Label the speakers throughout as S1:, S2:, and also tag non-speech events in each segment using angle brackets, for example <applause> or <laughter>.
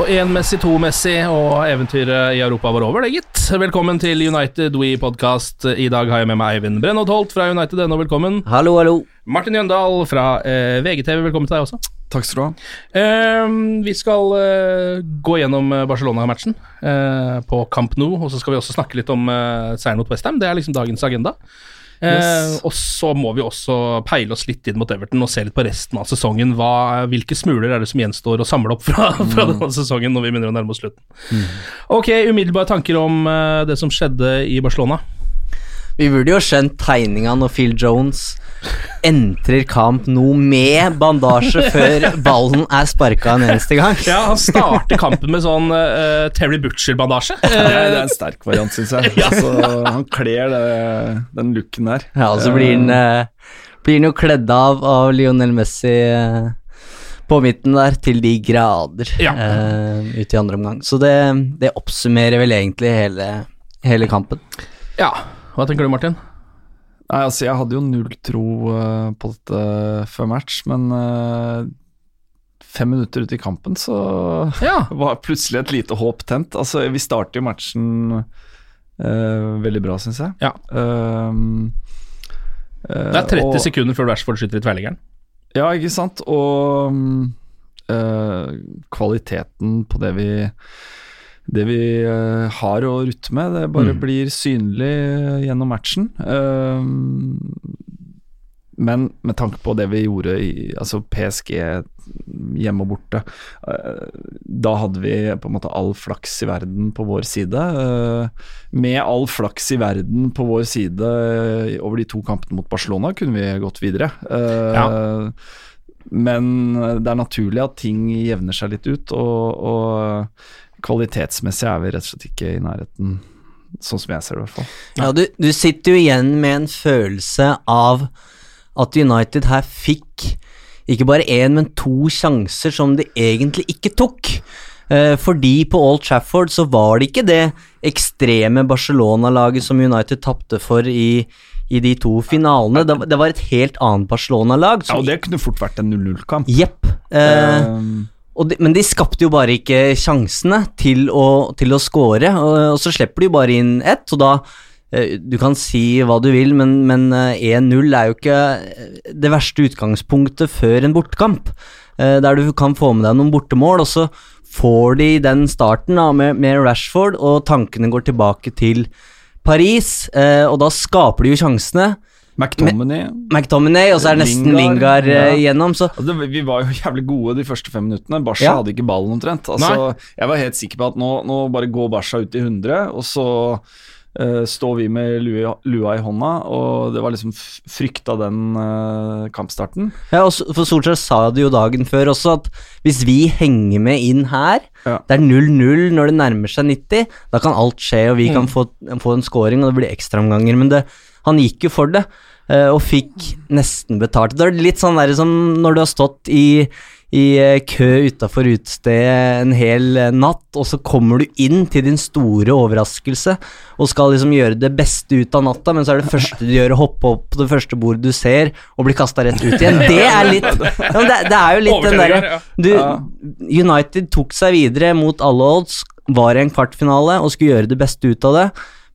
S1: Og én-messig, to-messig, og eventyret i Europa var over, det, gitt. Velkommen til United We Podcast. I dag har jeg med meg Eivind Brennholt Holt fra United United.no, velkommen.
S2: Hallo, hallo.
S1: Martin Jøndal fra eh, VGTV, velkommen til deg også.
S3: Takk skal du ha.
S1: Eh, vi skal eh, gå gjennom eh, Barcelona-matchen eh, på Camp Nou, og så skal vi også snakke litt om eh, seieren mot Westham. Det er liksom dagens agenda. Eh,
S3: Yes.
S1: Og så må vi også peile oss litt inn mot Everton og se litt på resten av sesongen. Hva, hvilke smuler er det som gjenstår å samle opp fra, <laughs> fra
S3: Mm.
S1: denne sesongen når vi begynner å nærme oss slutten? Ok, umiddelbare tanker om eh, det som skjedde i Barcelona.
S2: Vi burde jo skjønt tegninga når Phil Jones entrer kamp nå med bandasje før ballen er sparka en eneste gang.
S1: Ja, Han starter kampen med sånn uh, Terry Butcher-bandasje.
S3: Det er, det er en sterk variant, syns jeg. <laughs>
S1: Ja.
S3: Altså, han kler det, den looken der.
S2: Ja, og så blir han, uh, blir han jo kledd av av Lionel Messi Uh, på midten der, til de grader,
S1: Ja.
S2: eh, ut i andre omgang. Så det, det oppsummerer vel egentlig hele, hele kampen.
S1: ja, hva tenker du, Martin?
S3: Nei, altså, jeg hadde jo null tro eh, på dette før match, men eh, fem minutter ut i kampen så <laughs>
S1: Ja.
S3: var plutselig et lite håp tent. Altså, vi starter jo matchen uh, veldig bra, syns jeg.
S1: Ja.
S3: Um,
S1: Det er 30 sekunder før Rashford skyter i tverrliggeren.
S3: Ja, ikke sant. Og eh, kvaliteten på det vi det vi eh, har å rutte med, det bare
S1: Mm.
S3: blir synlig eh, gjennom matchen. Eh, men med tanke på det vi gjorde i altså PSG hjemme og borte, eh, da hadde vi på en måte all flaks i verden på vår side. Med all flaks i verden på vår side over de to kampene mot Barcelona kunne vi gått videre.
S1: Ja.
S3: Men det er naturlig at ting jevner seg litt ut, og, og kvalitetsmessig er vi rett og slett ikke i nærheten, sånn som jeg ser det i hvert fall.
S2: Ja, du, du sitter jo igjen med en følelse av at United her fikk ikke bare én, men to sjanser som de egentlig ikke tok. Eh, fordi på Old Trafford så var det ikke det ekstreme Barcelona-laget som United tapte for i, i de to finalene. Det, var- det var et helt annet Barcelona-lag.
S3: Ja, og det kunne fort vært en 0-0-kamp.
S2: Jepp. Eh,
S3: Um,
S2: de, men de skapte jo bare ikke sjansene til å, til å score, og, og så slipper de jo bare inn ett, og da eh, Du kan si hva du vil, men, men eh, 1-0 er jo ikke eh, det verste utgangspunktet før en bortekamp, eh, der du kan få med deg noen bortemål, og så får de den starten da, med, med Rashford, og tankene går tilbake til Paris, eh, og da skaper de jo sjansene.
S3: McTominay
S2: McTominay, og så er det nesten
S3: Lingard,
S2: Lingard eh,
S3: ja.
S2: igjennom, så
S3: Altså, det, vi var jo <laughs> jævlig gode de første fem minuttene. Barca
S2: Ja.
S3: hadde ikke ballen omtrent. Altså, jeg var helt sikker på at nå, nå bare går Barca ut i 100, og så uh, står vi med lua, lua i hånda, og det var liksom frykta den uh, kampstarten.
S2: Ja, og for Solskjær sa det jo dagen før også, at hvis vi henger med inn her,
S3: Ja.
S2: det er 0-0 når det nærmer seg 90, da kan alt skje, og vi
S3: Mm.
S2: kan få, få en scoring, og det blir ekstraomganger. Men det, han gikk jo for det, og fikk nesten betalt. Det er litt sånn der som når du har stått i, i eh, kø utafor utestedet en hel eh, natt, og så kommer du inn til din store overraskelse og skal liksom gjøre det beste ut av natta, men så er det første du gjør å hoppe opp på det første bordet du ser, og bli kasta rett ut igjen. Det er litt ja, det, det er jo litt den derre United tok seg videre mot alle odds, var i en kvartfinale og skulle gjøre det beste ut av det.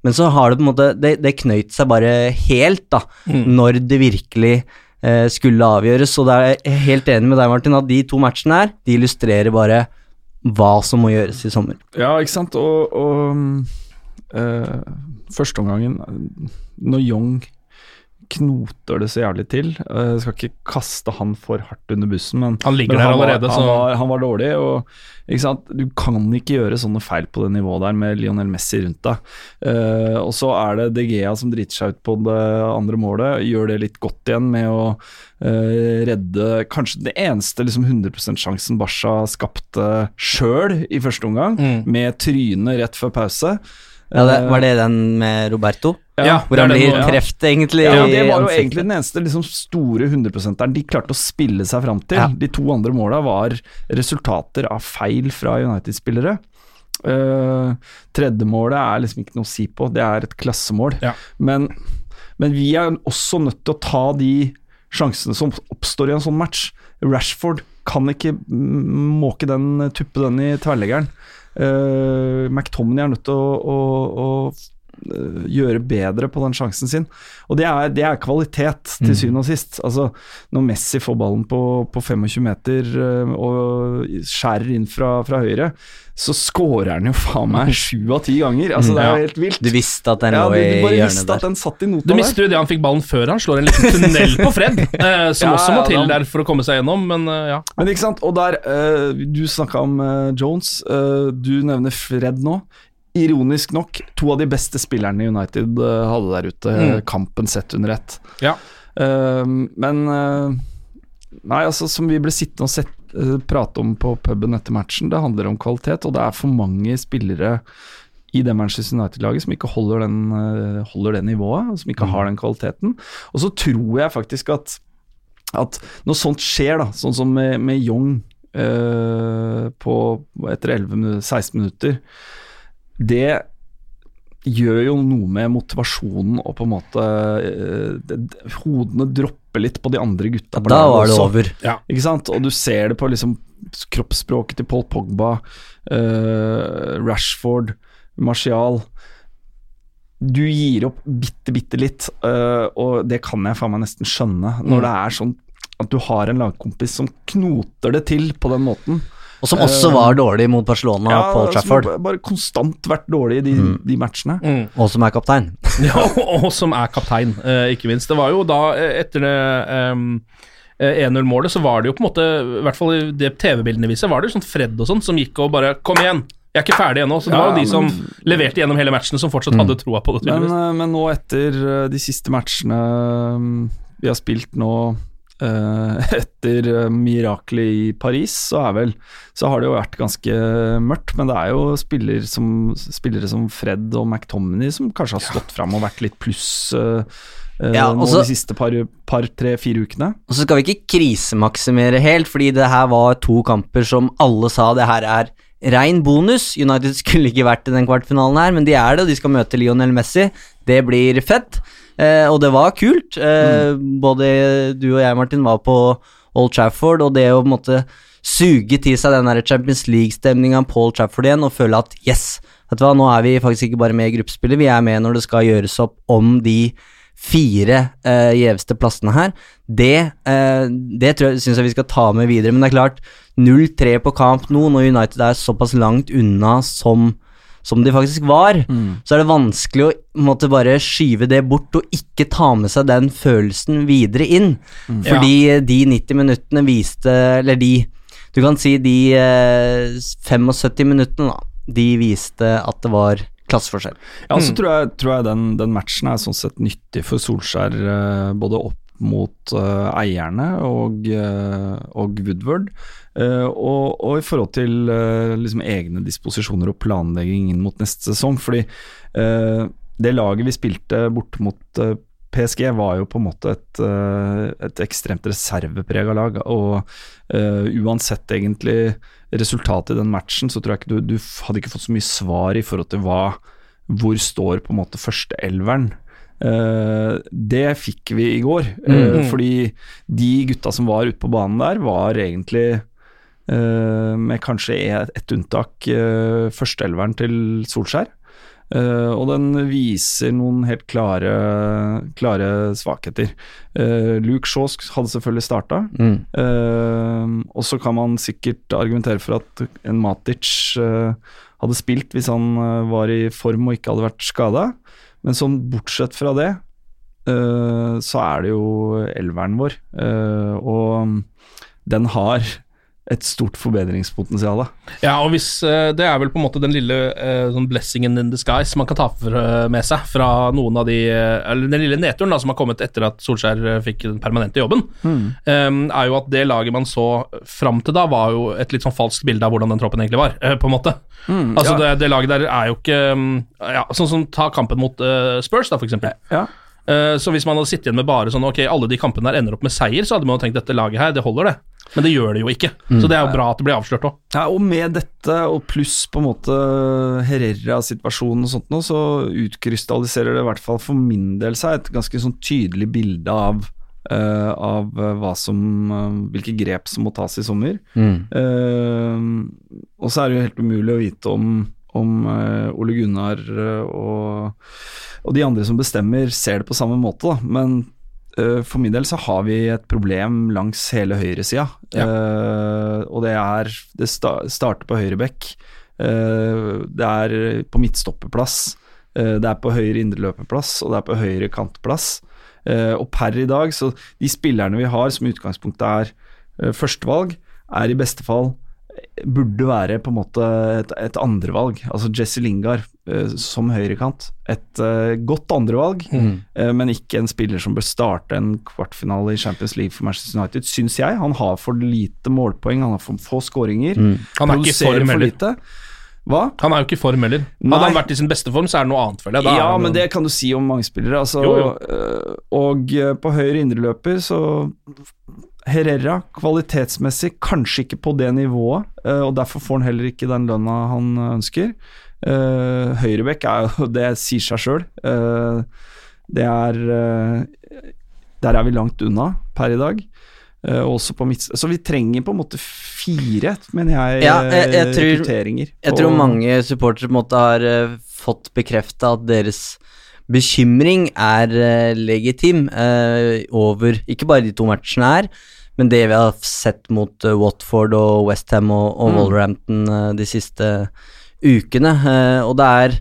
S2: Men så har det på en måte Det, det knøyt seg bare helt, da, når det virkelig eh, skulle avgjøres. Og det er jeg helt enig med deg, Martin, at de to matchene her, de illustrerer bare hva som må gjøres i sommer.
S3: Ja, ikke sant. Og, og øh, førsteomgangen Når Young knoter det så jævlig til eh, Jeg skal ikke kaste han for hardt under bussen, men
S1: Han ligger
S3: men
S1: der
S3: han var,
S1: allerede,
S3: Han var, han var dårlig, og ikke sant? du kan ikke gjøre sånne feil på det nivået der med Lionel Messi rundt deg. Uh, og så er det De Gea som driter seg ut på det andre målet, gjør det litt godt igjen med å uh, redde kanskje det eneste liksom 100% sjansen Barca skapte sjøl i første omgang, med trynet rett før pause.
S2: Ja, det, var det den med Roberto?
S1: Ja,
S2: Hvor
S1: det
S2: han blir truffet, egentlig?
S3: Ja, det var jo egentlig den eneste liksom, store 100-prosenteren de klarte å spille seg fram til.
S2: Ja.
S3: De to andre måla var resultater av feil fra United-spillere. Uh, Tredjemålet er liksom ikke noe å si på, det er et klassemål.
S1: Ja.
S3: Men, men vi er også nødt til å ta de sjansene som oppstår i en sånn match. Rashford kan ikke måke den, tuppe den i tverrleggeren. Uh, McTominay er nødt til å, å, å gjøre bedre på den sjansen sin. Og det er, det er kvalitet, til syvende og sist. Altså, når Messi får ballen på, på 25 meter øh, og skjærer inn fra, fra høyre, så scorer han jo faen meg sju av ti ganger. Altså, det er jo helt vilt.
S2: Du visste at den
S3: ja,
S2: lå
S3: du,
S2: i
S3: du bare
S2: hjørnet
S3: visste
S2: der.
S3: at den satt i nota
S1: Du mister jo det han fikk ballen før han slår en liten tunnel på Fred, eh, som <laughs>
S3: Ja,
S1: også må til der for å komme seg gjennom, men eh, ja.
S3: Men ikke sant, og der Du snakka om Jones, du nevner Fred nå. Ironisk nok, to av de beste spillerne i United øh, hadde der ute
S1: Mm.
S3: kampen sett under ett.
S1: Ja.
S3: Uh, men uh, Nei, altså som vi ble sittende og sett, uh, prate om på puben etter matchen, det handler om kvalitet, og det er for mange spillere i det Manchester United-laget som ikke holder, den, holder det nivået, som ikke har den kvaliteten. Og så tror jeg faktisk at at når sånt skjer, da, sånn som med, med Young eh, på, etter 11, 16 minutter, det gjør jo noe med motivasjonen og på en måte eh, det, Hodene dropper litt på de andre gutta.
S2: Da var det
S3: også.
S2: over.
S1: Ja.
S3: Ikke sant? Og du ser det på liksom kroppsspråket til Paul Pogba, uh, Rashford, Martial. Du gir opp bitte, bitte litt, uh, og det kan jeg faen meg nesten skjønne. Når
S2: Mm.
S3: det er sånn at du har en lagkompis som knoter det til på den måten.
S2: Og som også var dårlig mot Barcelona på Trafford.
S3: som bare konstant vært dårlig i de,
S2: Mm.
S3: de matchene.
S1: Mm.
S2: og som er kaptein. <laughs>
S1: Ja, og som er kaptein, eh, ikke minst. Det var jo da, eh, etter det ehm, eh, 1-0-målet, så var det jo på en måte, i hvert fall i det TV-bildene viser, var det jo sånn Fred og sånn som gikk og bare Kom igjen! Jeg er ikke ferdig ennå. Så det
S3: Ja,
S1: var jo de som
S3: men-
S1: leverte gjennom hele matchen, som fortsatt hadde troa på det.
S3: Men, eh, men nå etter eh, de siste matchene mm, vi har spilt nå eh, <laughs> etter miraklet i Paris, så er vel Så har det jo vært ganske mørkt, men det er jo spiller som, spillere som Fred og McTominay som kanskje har stått fram og vært litt pluss eh, eh,
S2: Ja, også-
S3: de siste par, par tre, fire ukene.
S2: Og så skal vi ikke krisemaksimere helt, fordi det her var to kamper som alle sa det her er rein bonus. United skulle ikke vært i den kvartfinalen her, men de er det, og de skal møte Lionel Messi. Det blir fett, eh, og det var kult. Eh, Både du og jeg, Martin, var på Old Trafford, og det å på en måte suge til seg den der Champions League-stemninga på Old Trafford igjen og føle at yes, vet du hva, nå er vi faktisk ikke bare med i gruppespillet, vi er med når det skal gjøres opp om de fire eh, gjeveste plassene her. Det, eh, det tror jeg, syns jeg vi skal ta med videre, men det er klart 0-3 på kamp nå, når United er såpass langt unna som, som de faktisk var, så er det vanskelig å måtte bare skyve det bort og ikke ta med seg den følelsen videre inn. Fordi de 90 minuttene viste Eller de Du kan si de eh, 75 minuttene, da. De viste at det var klasseforskjell.
S3: Ja, så tror jeg, tror jeg den, den matchen er sånn sett nyttig for Solskjær, eh, både opp mot uh, eierne og, uh, og Woodward, og, og i forhold til eh, liksom egne disposisjoner og planlegging inn mot neste sesong. Fordi eh, det laget vi spilte bort mot eh, PSG var jo på en måte et, eh, et ekstremt reserveprega lag, og uh, uansett egentlig resultatet i den matchen, så tror jeg ikke du, du hadde ikke fått så mye svar i forhold til hva hvor står på en måte førsteelveren. Uh, det fikk vi i går, uh,
S1: Mm.
S3: fordi de gutta som var ute på banen der, var egentlig med kanskje et, et unntak uh, førsteelveren til Solskjær. Uh, og den viser noen helt klare, klare svakheter. Uh, Luke Shaw hadde selvfølgelig starta.
S2: Mm.
S3: Uh, og så kan man sikkert argumentere for at en Matic hadde spilt hvis han var i form og ikke hadde vært skada. Men sånn bortsett fra det, så er det jo elveren vår. Og den har et stort forbedringspotensial.
S1: Ja, og hvis eh, Det er vel på en måte den lille eh, sånn blessingen in disguise man kan ta eh, med seg fra noen av de Eller den lille nedturen da som har kommet etter at Solskjær fikk den permanente jobben, mm. er jo at det laget man så fram til da, var jo et litt sånn falskt bilde av hvordan den troppen egentlig var, på en måte. altså
S3: ja.
S1: det, det laget der er jo ikke mm, ja, Sånn som ta kampen mot Spurs, da, for eksempel.
S3: Ja.
S1: Så hvis man hadde sittet igjen med bare sånn Ok, alle de kampene der ender opp med seier, så hadde man jo tenkt dette laget her, det holder, det. Men det gjør det jo ikke. Så det er jo bra at det blir avslørt òg.
S3: Ja, og med dette, og pluss på en måte Herrera-situasjonen og sånt nå, så utkrystalliserer det i hvert fall for min del seg et ganske sånn tydelig bilde av Uh, av eh, hva som uh, hvilke grep som må tas i sommer.
S2: Mm.
S3: Uh, og så er det jo helt umulig å vite om, om Ole Gunnar og, og de andre som bestemmer, ser det på samme måte, da. Men for min del så har vi et problem langs hele høyresida. Eh, og det er Det sta starter på høyrebekk. Uh, det er på midtstopperplass. Uh, det er på høyre indreløperplass, og det er på høyre kantplass. Eh, og per i dag, så de spillerne vi har som i utgangspunktet er uh, førstevalg, er i beste fall burde være på en måte et, et andrevalg. Altså Jesse Lingard eh, som høyrekant. Et eh, godt andrevalg, eh, men ikke en spiller som bør starte en kvartfinale i Champions League for Manchester United, syns jeg. Han har for lite målpoeng, han har for få skåringer.
S1: Han er ikke form
S3: for lite. Hva?
S1: Han er jo ikke i form heller. Hadde han vært i sin beste form, så er det noe annet, føler jeg.
S3: Ja, men det kan du si om mange spillere. Altså,
S1: Jo, jo.
S3: Og på høyre indreløper så Herrera, kvalitetsmessig, kanskje ikke på det nivået, og derfor får han heller ikke den lønna han ønsker. Uh, Høyrebekk er jo <laughs> Det sier seg sjøl. det er uh, Der er vi langt unna per i dag. Også på midt, så vi trenger på en måte fire, mener jeg,
S2: Ja, jeg- jeg tror-
S3: rekrutteringer.
S2: Jeg
S3: på-
S2: tror mange supportere på en måte har eh, fått bekrefta at deres bekymring er eh, legitim eh, over ikke bare de to matchene her, men det vi har sett mot eh, Watford og Westham og, og
S3: Mm.
S2: Wolverhampton eh, de siste ukene. Eh, og det er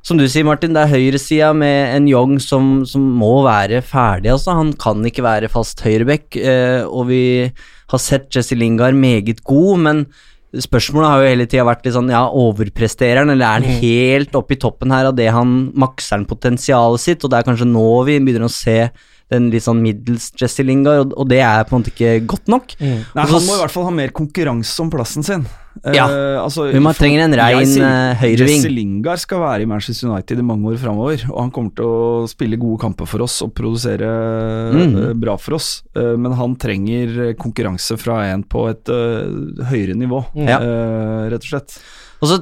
S2: som du sier, Martin, det er høyresida med en Young som, som må være ferdig. Altså. Han kan ikke være fast høyreback, eh, og vi har sett Jesse Lingard meget god, men spørsmålet har jo hele tida vært litt sånn, ja, overpresterer han, eller er han helt oppe i toppen her av det han makser han potensialet sitt, og det er kanskje nå vi begynner å se den litt sånn middels Jesse Lingard, og, og det er på en måte ikke godt nok.
S3: Nei, han må i hvert fall ha mer konkurranse om plassen sin.
S2: Ja.
S3: uh, altså,
S2: man trenger en rein, eh, høyreving.
S3: Jesse Lingard skal være i Manchester United i mange år framover, og han kommer til å spille gode kamper for oss og produsere
S2: Mm.
S3: uh, bra for oss. uh, men han trenger konkurranse fra en på et eh, høyere nivå,
S2: mm.
S3: eh, rett og slett.
S2: Og så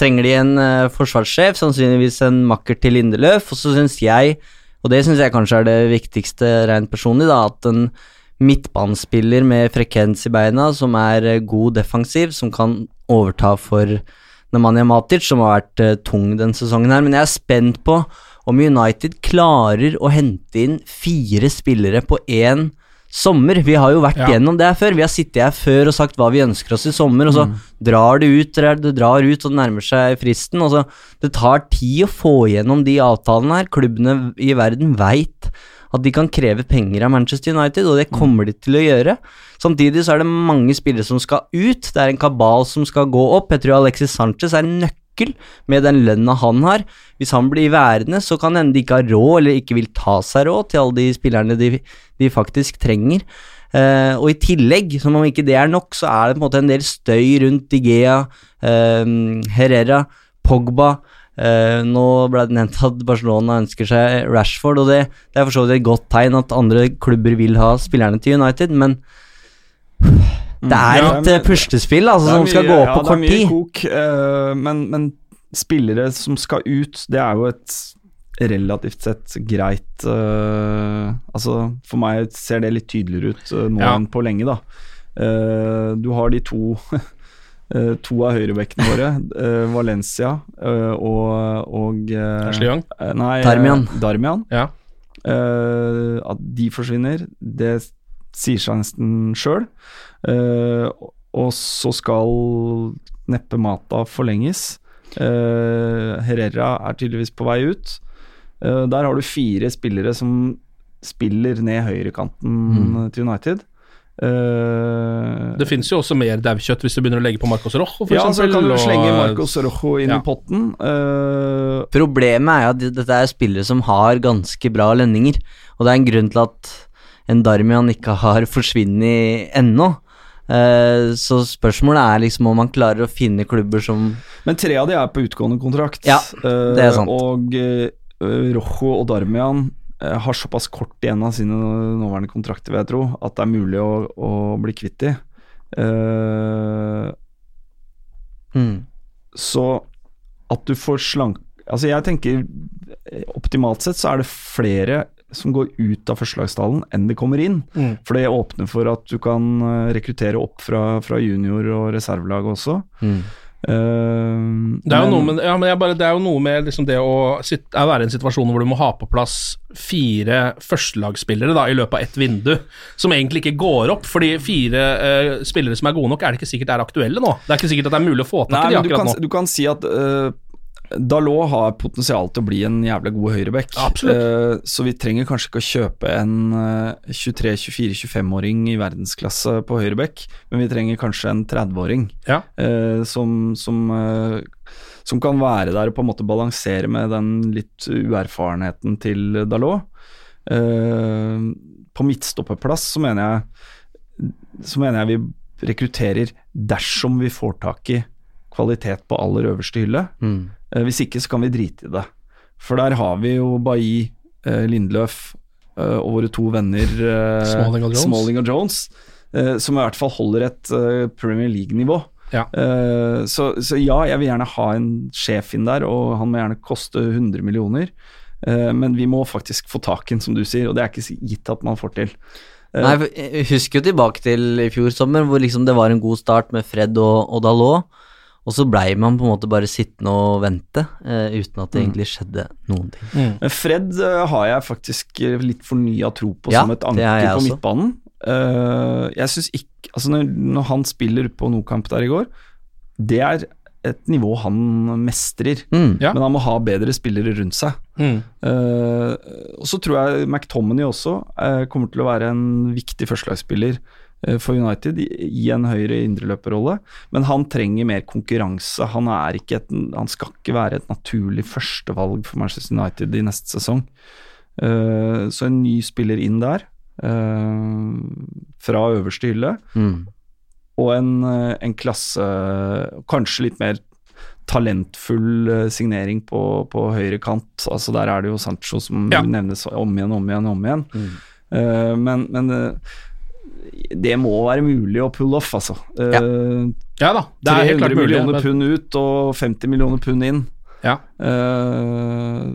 S2: trenger de en eh, forsvarssjef, sannsynligvis en makker til Lindeløf, og så syns jeg, og det syns jeg kanskje er det viktigste rent personlig, da, at en midtbanespiller med frekvens i beina, som er eh, god defensiv, som kan overta for Nemanja Matic, som har vært eh, tung den sesongen her, men jeg er spent på om United klarer å hente inn fire spillere på én sommer. Vi har jo vært
S1: Ja.
S2: gjennom det her før. Vi har sittet her før og sagt hva vi ønsker oss i sommer, og så drar det ut, det drar ut og det nærmer seg fristen. Og så det tar tid å få gjennom de avtalene her. Klubbene i verden veit at de kan kreve penger av Manchester United, og det kommer de til å gjøre. Samtidig så er det mange spillere som skal ut. Det er en kabal som skal gå opp. Jeg tror Alexis Sanchez er en nøkkel med den lønna han har. Hvis han blir værende, så kan hende de ikke har råd, eller ikke vil ta seg råd til alle de spillerne de, de faktisk trenger. Eh, og i tillegg, som om ikke det er nok, så er det på en måte en del støy rundt Digea, eh, Herrera, Pogba, Eh, nå ble det nevnt at Barcelona ønsker seg Rashford, og det, det er for så vidt et godt tegn at andre klubber vil ha spillerne til United, men det er
S3: Ja,
S2: et
S3: men-
S2: eh, puslespill altså,
S3: Det mye,
S2: som skal gå opp
S3: ja,
S2: på kort
S3: er
S2: tid.
S3: kok, uh, men, men spillere som skal ut, det er jo et relativt sett greit uh, Altså, for meg ser det litt tydeligere ut nå
S1: Ja.
S3: enn på lenge, da. Eh, du har de to <laughs> To av høyrebekkene våre, eh, Valencia eh, og, og eh, eh, Nei,
S2: Darmian.
S3: eh, Darmian.
S1: Ja.
S3: Eh, at de forsvinner, det sier seg nesten sjøl. og så skal neppe Mata forlenges. Eh, Herrera er tydeligvis på vei ut. Eh, der har du fire spillere som spiller ned høyrekanten til United. Eh,
S1: Det finnes jo også mer daukjøtt hvis du begynner å legge på Marcos Rojo, for
S3: ja, så kan du
S1: og-
S3: slenge Marcos Rojo inn
S1: Ja.
S3: i potten. Uh,
S2: Problemet er jo at dette er spillere som har ganske bra lønninger, og det er en grunn til at en Darmian ikke har <laughs> forsvunnet ennå. Uh, så spørsmålet er liksom om man klarer å finne klubber som
S3: Men tre av de er på utgående kontrakt.
S2: Ja, det er sant.
S3: Og uh, Rojo og Darmian har såpass kort igjen av sine nåværende kontrakter, vil jeg tro, at det er mulig å, å bli kvitt de. Uh,
S2: mm.
S3: så at du får slank... Altså, jeg tenker eh, optimalt sett så er det flere som går ut av førstelagstallen enn det kommer inn.
S1: Mm.
S3: For det åpner for at du kan eh, rekruttere opp fra, fra junior- og reservelag også.
S2: Hmm.
S3: Eh,
S1: Det er
S3: men-
S1: med, ja, bare, det er jo noe med liksom det å sitte, være i en situasjon hvor du må ha på plass fire førstelagsspillere da, i løpet av ett vindu, som egentlig ikke går opp. Fordi fire uh, spillere som er gode nok, er det ikke sikkert er aktuelle nå. Det er ikke sikkert at det er mulig å få tak i de akkurat
S3: kan,
S1: nå.
S3: du kan si at uh, Dalot har potensial til å bli en jævla god høyreback.
S1: Absolutt.
S3: Eh, så vi trenger kanskje ikke å kjøpe en eh, 23-24-25-åring i verdensklasse på høyreback, men vi trenger kanskje en 30-åring
S1: Ja.
S3: eh, som, som, eh, som kan være der og på en måte balansere med den litt uerfarenheten til Dalot. Eh, på midtstoppeplass så mener jeg så mener jeg vi rekrutterer dersom vi får tak i kvalitet på aller øverste hylle.
S2: Hmm.
S3: Eh, Hvis ikke så kan vi drite i det. For der har vi jo Bailly, eh, Lindløf eh, og våre to venner
S1: Smalling og Jones.
S3: Smalling og Jones, eh, som i hvert fall holder et Premier League-nivå.
S1: Ja.
S3: Eh, så, så ja, jeg vil gjerne ha en sjef inn der, og han må gjerne koste 100 millioner. Eh, men vi må faktisk få tak i den, som du sier, og det er ikke gitt at man får til.
S2: Nei, jeg husker jo tilbake til i fjor sommer, hvor liksom det var en god start med Fred og, og Dalot. Og så blei man på en måte bare sittende og vente, uh, uten at det egentlig skjedde noen ting.
S3: Mm. Fred uh, har jeg faktisk eh, litt fornya tro på
S2: Ja,
S3: som et anker på
S2: også.
S3: midtbanen. Uh, jeg synes ikke Altså når, når han spiller på Nordkamp der i går, det er et nivå han mestrer.
S2: Mm.
S1: Ja.
S3: Men han må ha bedre spillere rundt seg.
S1: Mm.
S3: Eh, og så tror jeg McTominay også kommer til å være en viktig førstelagsspiller for United i, en høyre indreløperrolle, men han trenger mer konkurranse. Han, er et, han skal ikke være et naturlig førstevalg for Manchester United i neste sesong. Eh, så en ny spiller inn der, eh, fra øverste hylle,
S2: Mm.
S3: og en, eh, en klasse Kanskje litt mer talentfull eh, signering på, på høyre kant. Altså Der er det jo Sancho som
S1: Ja.
S3: nevnes om igjen, om igjen, om igjen.
S2: Mm.
S3: Eh, men men eh, det må være mulig å pull off, altså. Uh,
S1: Ja da, det er helt
S3: 300
S1: klart mulig.
S3: millioner
S1: men
S3: pund ut og 50 millioner pund inn.
S1: Ja.
S3: Uh,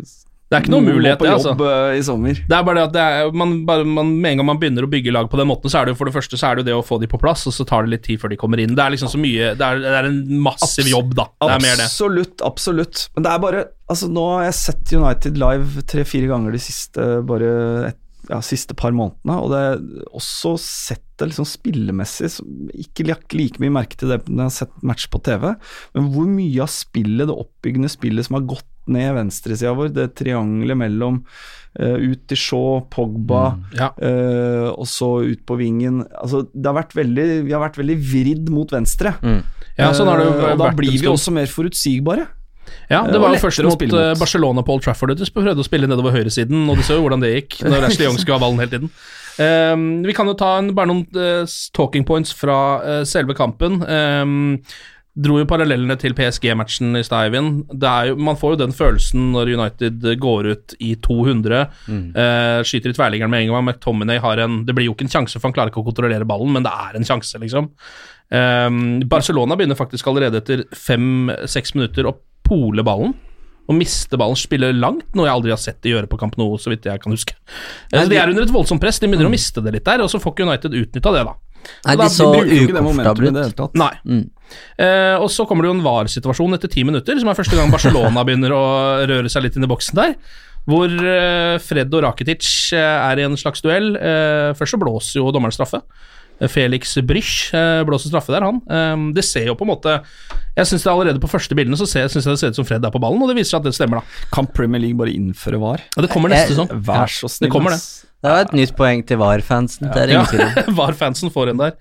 S1: Det er ikke noen mulighet, det, altså.
S3: eh, i sommer.
S1: Det er bare det at det er, man, bare, man, Med en gang man begynner å bygge lag på den måten, så er det jo for det første så er det jo det å få de på plass, og så tar det litt tid før de kommer inn. Det er liksom så mye Det er, det er en massiv jobb, da. Det er mer det.
S3: Absolutt, absolutt. Men det er bare Altså, nå har jeg sett United live tre-fire ganger de siste bare et, ja, siste par månedene, og det er også sett det liksom spillemessig Ikke lagt like mye merke til det når jeg har sett match på TV, men hvor mye av spillet, det oppbyggende spillet som har gått ned venstresida vår, det triangelet mellom uh, ut til Shaw, Pogba
S1: Ja.
S3: uh, og så ut på vingen Altså, det har vært veldig Vi har vært veldig vridd mot venstre.
S1: Ja, sånn
S3: Eh, og da blir vi også mer forutsigbare.
S1: Ja, det
S3: Eh,
S1: var jo først mot
S3: mot.
S1: eh, Barcelona Paul Old Trafford du prøvde å spille nedover høyresiden, og du så jo hvordan det gikk når Ashley Young skulle ha ballen hele tiden. Um, vi kan jo ta en, bare noen uh, talking points fra uh, selve kampen. Um, dro jo parallellene til PSG-matchen i stad, Man får jo den følelsen når United går ut i 200, eh, skyter i tverrliggeren med en gang. McTominay har en Det blir jo ikke en sjanse, for han klarer ikke å kontrollere ballen, men det er en sjanse, liksom. Um, Barcelona begynner faktisk allerede etter fem-seks minutter å pole ballen. Og miste ballen, spille langt, noe jeg aldri har sett de gjøre på Camp Nou, så vidt jeg kan huske. Nei, de er under et voldsomt press, de begynner å miste det litt der, og så får ikke United utnytta det, da.
S2: Nei,
S1: da
S2: de så
S3: bruker jo ikke det momentumet i det hele tatt.
S1: Nei.
S2: Mm.
S1: Eh, og så kommer det jo en VAR-situasjon etter ti minutter, som er første gang Barcelona <laughs> begynner å røre seg litt inn i boksen der. Hvor eh, Fred og Rakitic eh, er i en slags duell. Eh, først så blåser jo dommeren straffe. Eh, Felix Brüch eh, blåser straffe der, han. Eh, det ser jo på en måte Jeg synes det allerede på første bildene så ser, synes jeg det ser ut som Fred er på ballen, og det viser seg at det stemmer, da.
S3: Kan Premier League bare innføre VAR?
S1: Ja, det kommer neste sånn.
S3: Vær så snill.
S1: Det kommer det.
S2: Det var et nytt poeng til VAR-fansen. Det
S1: Ja,
S2: om. <laughs>
S1: VAR-fansen får en der.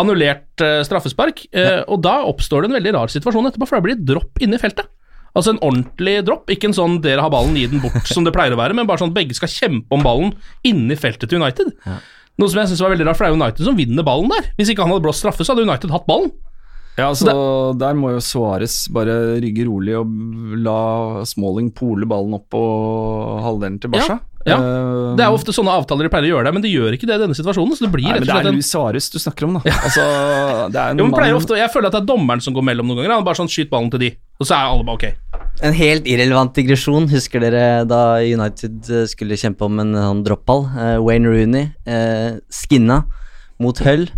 S1: Annullert uh, straffespark, eh, og da oppstår det en veldig rar situasjon etterpå, for det blir et dropp inne i feltet. Altså en ordentlig dropp, ikke en sånn 'dere har ballen, gi den bort' som det pleier å være, men bare sånn at begge skal kjempe om ballen inni feltet til United. Noe som jeg synes var veldig rart, for det er United som vinner ballen der. Hvis ikke han hadde blåst straffe, så hadde United hatt ballen.
S3: Ja, altså, Der må jo Suárez bare rygge rolig og la Smalling pole ballen opp på halvdelen til Barca.
S1: Ja, ja.
S3: Uh,
S1: Det er ofte sånne avtaler de pleier å gjøre det, men de gjør ikke det i denne situasjonen, så det blir
S3: Nei,
S1: rett
S3: men det er Luis Suárez du snakker om, da. Altså, det er en <laughs>
S1: jo, men
S3: mann-
S1: ofte, Jeg føler at det er dommeren som går mellom noen ganger. Han bare sånn 'skyt ballen til de', og så er alle bare ok.
S2: En helt irrelevant digresjon. Husker dere da United eh, skulle kjempe om en sånn droppball? Uh, Wayne Rooney uh, skinna mot Hull.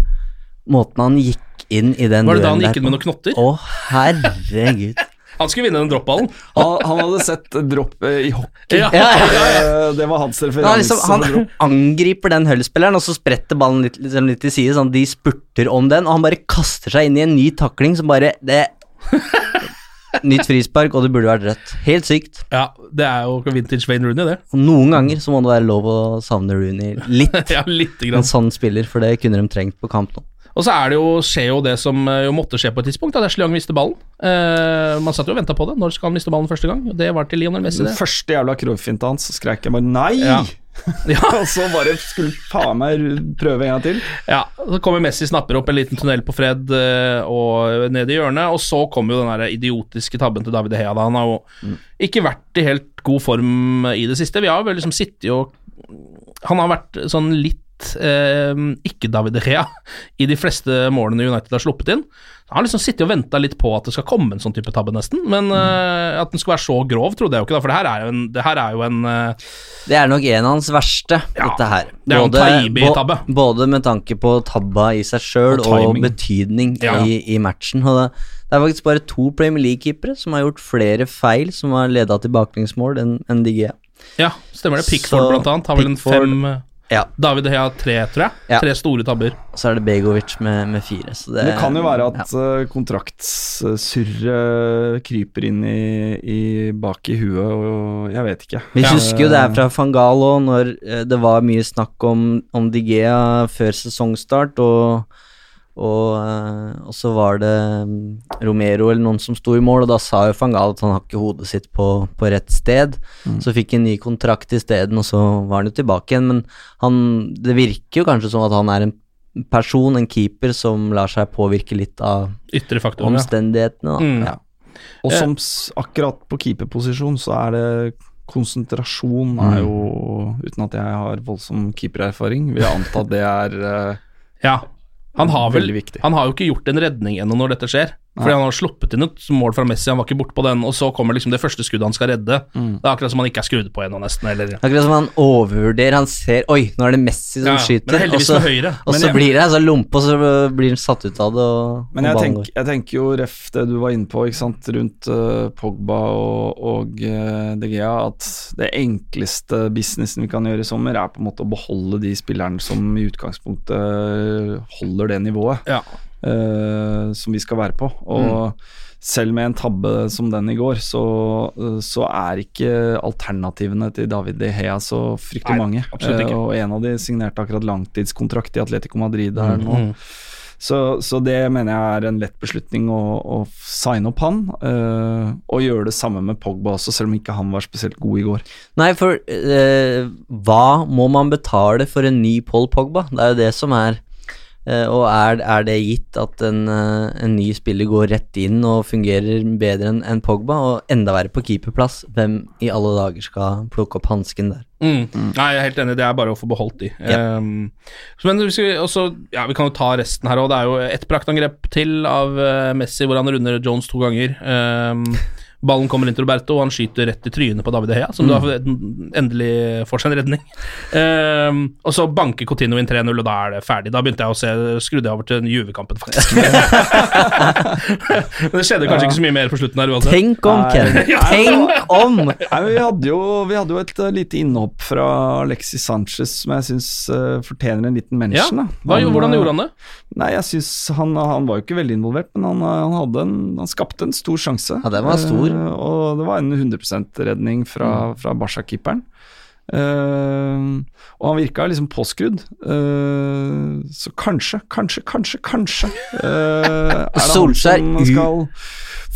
S2: Måten han gikk inn i den
S1: Var det da han gikk inn med noen knotter?
S2: Å, herregud. <laughs>
S1: Han skulle vinne den droppballen.
S3: Han, han hadde sett dropp eh, i hockey.
S1: Ja.
S2: Ja, ja,
S3: Det var hans
S2: Han,
S3: referanse.
S2: liksom, han angriper den Hull-spilleren, og så spretter ballen litt, liksom litt til side, sånn de spurter om den, og han bare kaster seg inn i en ny takling som bare det, <laughs> Nytt frispark, og det burde vært rødt. Helt sykt.
S1: Ja, det er jo vintage Wayne Rooney, det.
S2: Og noen ganger så må det være lov å savne Rooney litt. <laughs>
S1: ja, lite
S2: En sånn spiller, for det kunne de trengt på kamp nå.
S1: Og så er det jo, skjer jo det som eh, jo måtte skje på et tidspunkt, at Ashley Young mister ballen. Uh, man satt jo og venta på det. Når skal han miste ballen første gang? Det var til Lionel Messi,
S3: Den første jævla Cruyff-finta hans, så skrek jeg bare nei!
S1: Ja. <laughs> Ja.
S3: og så bare skulle faen meg prøve en gang til.
S1: Ja, Så kommer Messi, snapper opp en liten tunnel på Fred eh, og ned i hjørnet, og så kommer jo den der idiotiske tabben til David Hea. da. Han har jo ikke vært i helt god form i det siste. Vi har vel liksom sittet og Han har vært sånn litt eh, ikke David Rea i de fleste målene United har sluppet inn. Han har liksom sittet og venta litt på at det skal komme en sånn type tabbe, nesten. Men eh, at den skulle være så grov, trodde jeg jo ikke, da. For det her er jo en, det her er jo en eh,
S2: Det er nok en av hans verste,
S1: Ja,
S2: dette her.
S1: det er jo en Taibi-tabbe.
S2: både med tanke på tabba i seg sjøl
S3: Og
S2: og, betydning
S1: Ja.
S2: i, i matchen. Og det, det er faktisk bare to Premier League-keepere som har gjort flere feil som har leda til baklengsmål enn en Gea.
S1: Ja, stemmer det. Pickford
S2: Så
S1: blant annet har vel en
S2: Pickford-
S1: fem eh,
S2: Ja.
S1: David Hea tre, tror jeg.
S2: Ja.
S1: Tre store tabber.
S2: Så er det Begovic med, med fire. Så det,
S3: Det kan jo være at ja. kontraktssurret kryper inn i, i bak i huet, og jeg vet ikke.
S2: Vi
S1: Ja.
S2: husker jo det er fra Fangalo, når eh, det var mye snakk om, om Digea før sesongstart, og, og, eh, og så var det mm, Romero eller noen som sto i mål, og da sa jo van Gaal at han har ikke hodet sitt på, på rett sted. Så fikk en ny kontrakt isteden, og så var han jo tilbake igjen. Men han, det virker jo kanskje som at han er en person, en keeper, som lar seg påvirke litt av
S1: Ytre faktorer.
S2: Omstendighetene. Da.
S1: Mm.
S2: Ja.
S3: Og som akkurat på keeperposisjon, så er det konsentrasjon er jo Uten at jeg har voldsom keepererfaring, vil jeg anta det er eh,
S1: ja. Han har vel Han har jo ikke gjort en redning ennå når dette skjer. Fordi han har sluppet inn et mål fra Messi, han var ikke borte på den, og så kommer liksom det første skuddet han skal redde.
S3: Mm.
S1: Det er akkurat som han ikke er skrudd på ennå, nesten. Eller
S2: Akkurat som han overvurderer. Han ser Oi, nå er det Messi som
S1: Ja,
S2: skyter. og så-
S1: høyre.
S2: Og så
S3: jeg-
S2: blir det så lompe, og så blir han satt ut av det. Og,
S3: Men jeg, tenk, jeg tenker jo, ref det du var inne på, ikke sant, rundt uh, Pogba og, og uh, De Gea, at det enkleste businessen vi kan gjøre i sommer, er på en måte å beholde de spillerne som i utgangspunktet holder det nivået
S1: Ja.
S3: Eh, som vi skal være på. Og selv med en tabbe som den i går, så, eh, så er ikke alternativene til David De Hea så fryktelig
S1: Nei,
S3: mange. Eh, og en av de signerte akkurat langtidskontrakt i Atletico Madrid her nå.
S1: Mm.
S3: Så, så det mener jeg er en lett beslutning å, å signe opp han, Øh, og gjøre det samme med Pogba også, selv om ikke han var spesielt god i går.
S2: Nei, for øh, hva må man betale for en ny Paul Pogba? Det er jo det som er og er, er det gitt at en, eh, en ny spiller går rett inn og fungerer bedre enn en Pogba, og enda verre på keeperplass, hvem i alle dager skal plukke opp hansken der?
S1: Mm. Nei, jeg er helt enig, det er bare å få beholdt de. Ja. Um, men vi, skal også, ja, vi kan jo ta resten her òg. Det er jo ett praktangrep til av eh, Messi hvor han runder Jones to ganger. Ehm, <laughs> ballen kommer inn til Roberto, og han skyter rett i trynet på David Heia, som mm. da endelig får seg en redning. Um, og så banker Coutinho inn 3-0, og da er det ferdig. Da begynte jeg å se Skrudde jeg over til Juve-kampen, faktisk. <laughs> Men det skjedde kanskje ikke så mye mer på slutten her uansett.
S2: Tenk om, Ken! <laughs> Tenk om!
S3: Nei, vi, hadde jo, vi hadde jo et uh, lite innhopp fra Alexis Sanchez som jeg syns uh, fortjener en liten mention.
S1: Ja, hvordan gjorde han det?
S3: Nei, jeg synes han, han var jo ikke veldig involvert, men han, han, hadde en, han skapte en stor sjanse.
S2: Ja, den var stor.
S3: Uh, og det var en 100 %-redning fra,
S2: Mm.
S3: fra Barca-keeperen. Uh, og han virka liksom påskrudd. Uh, så kanskje, kanskje, kanskje, kanskje uh, Er det
S2: Solskjær
S3: han som skal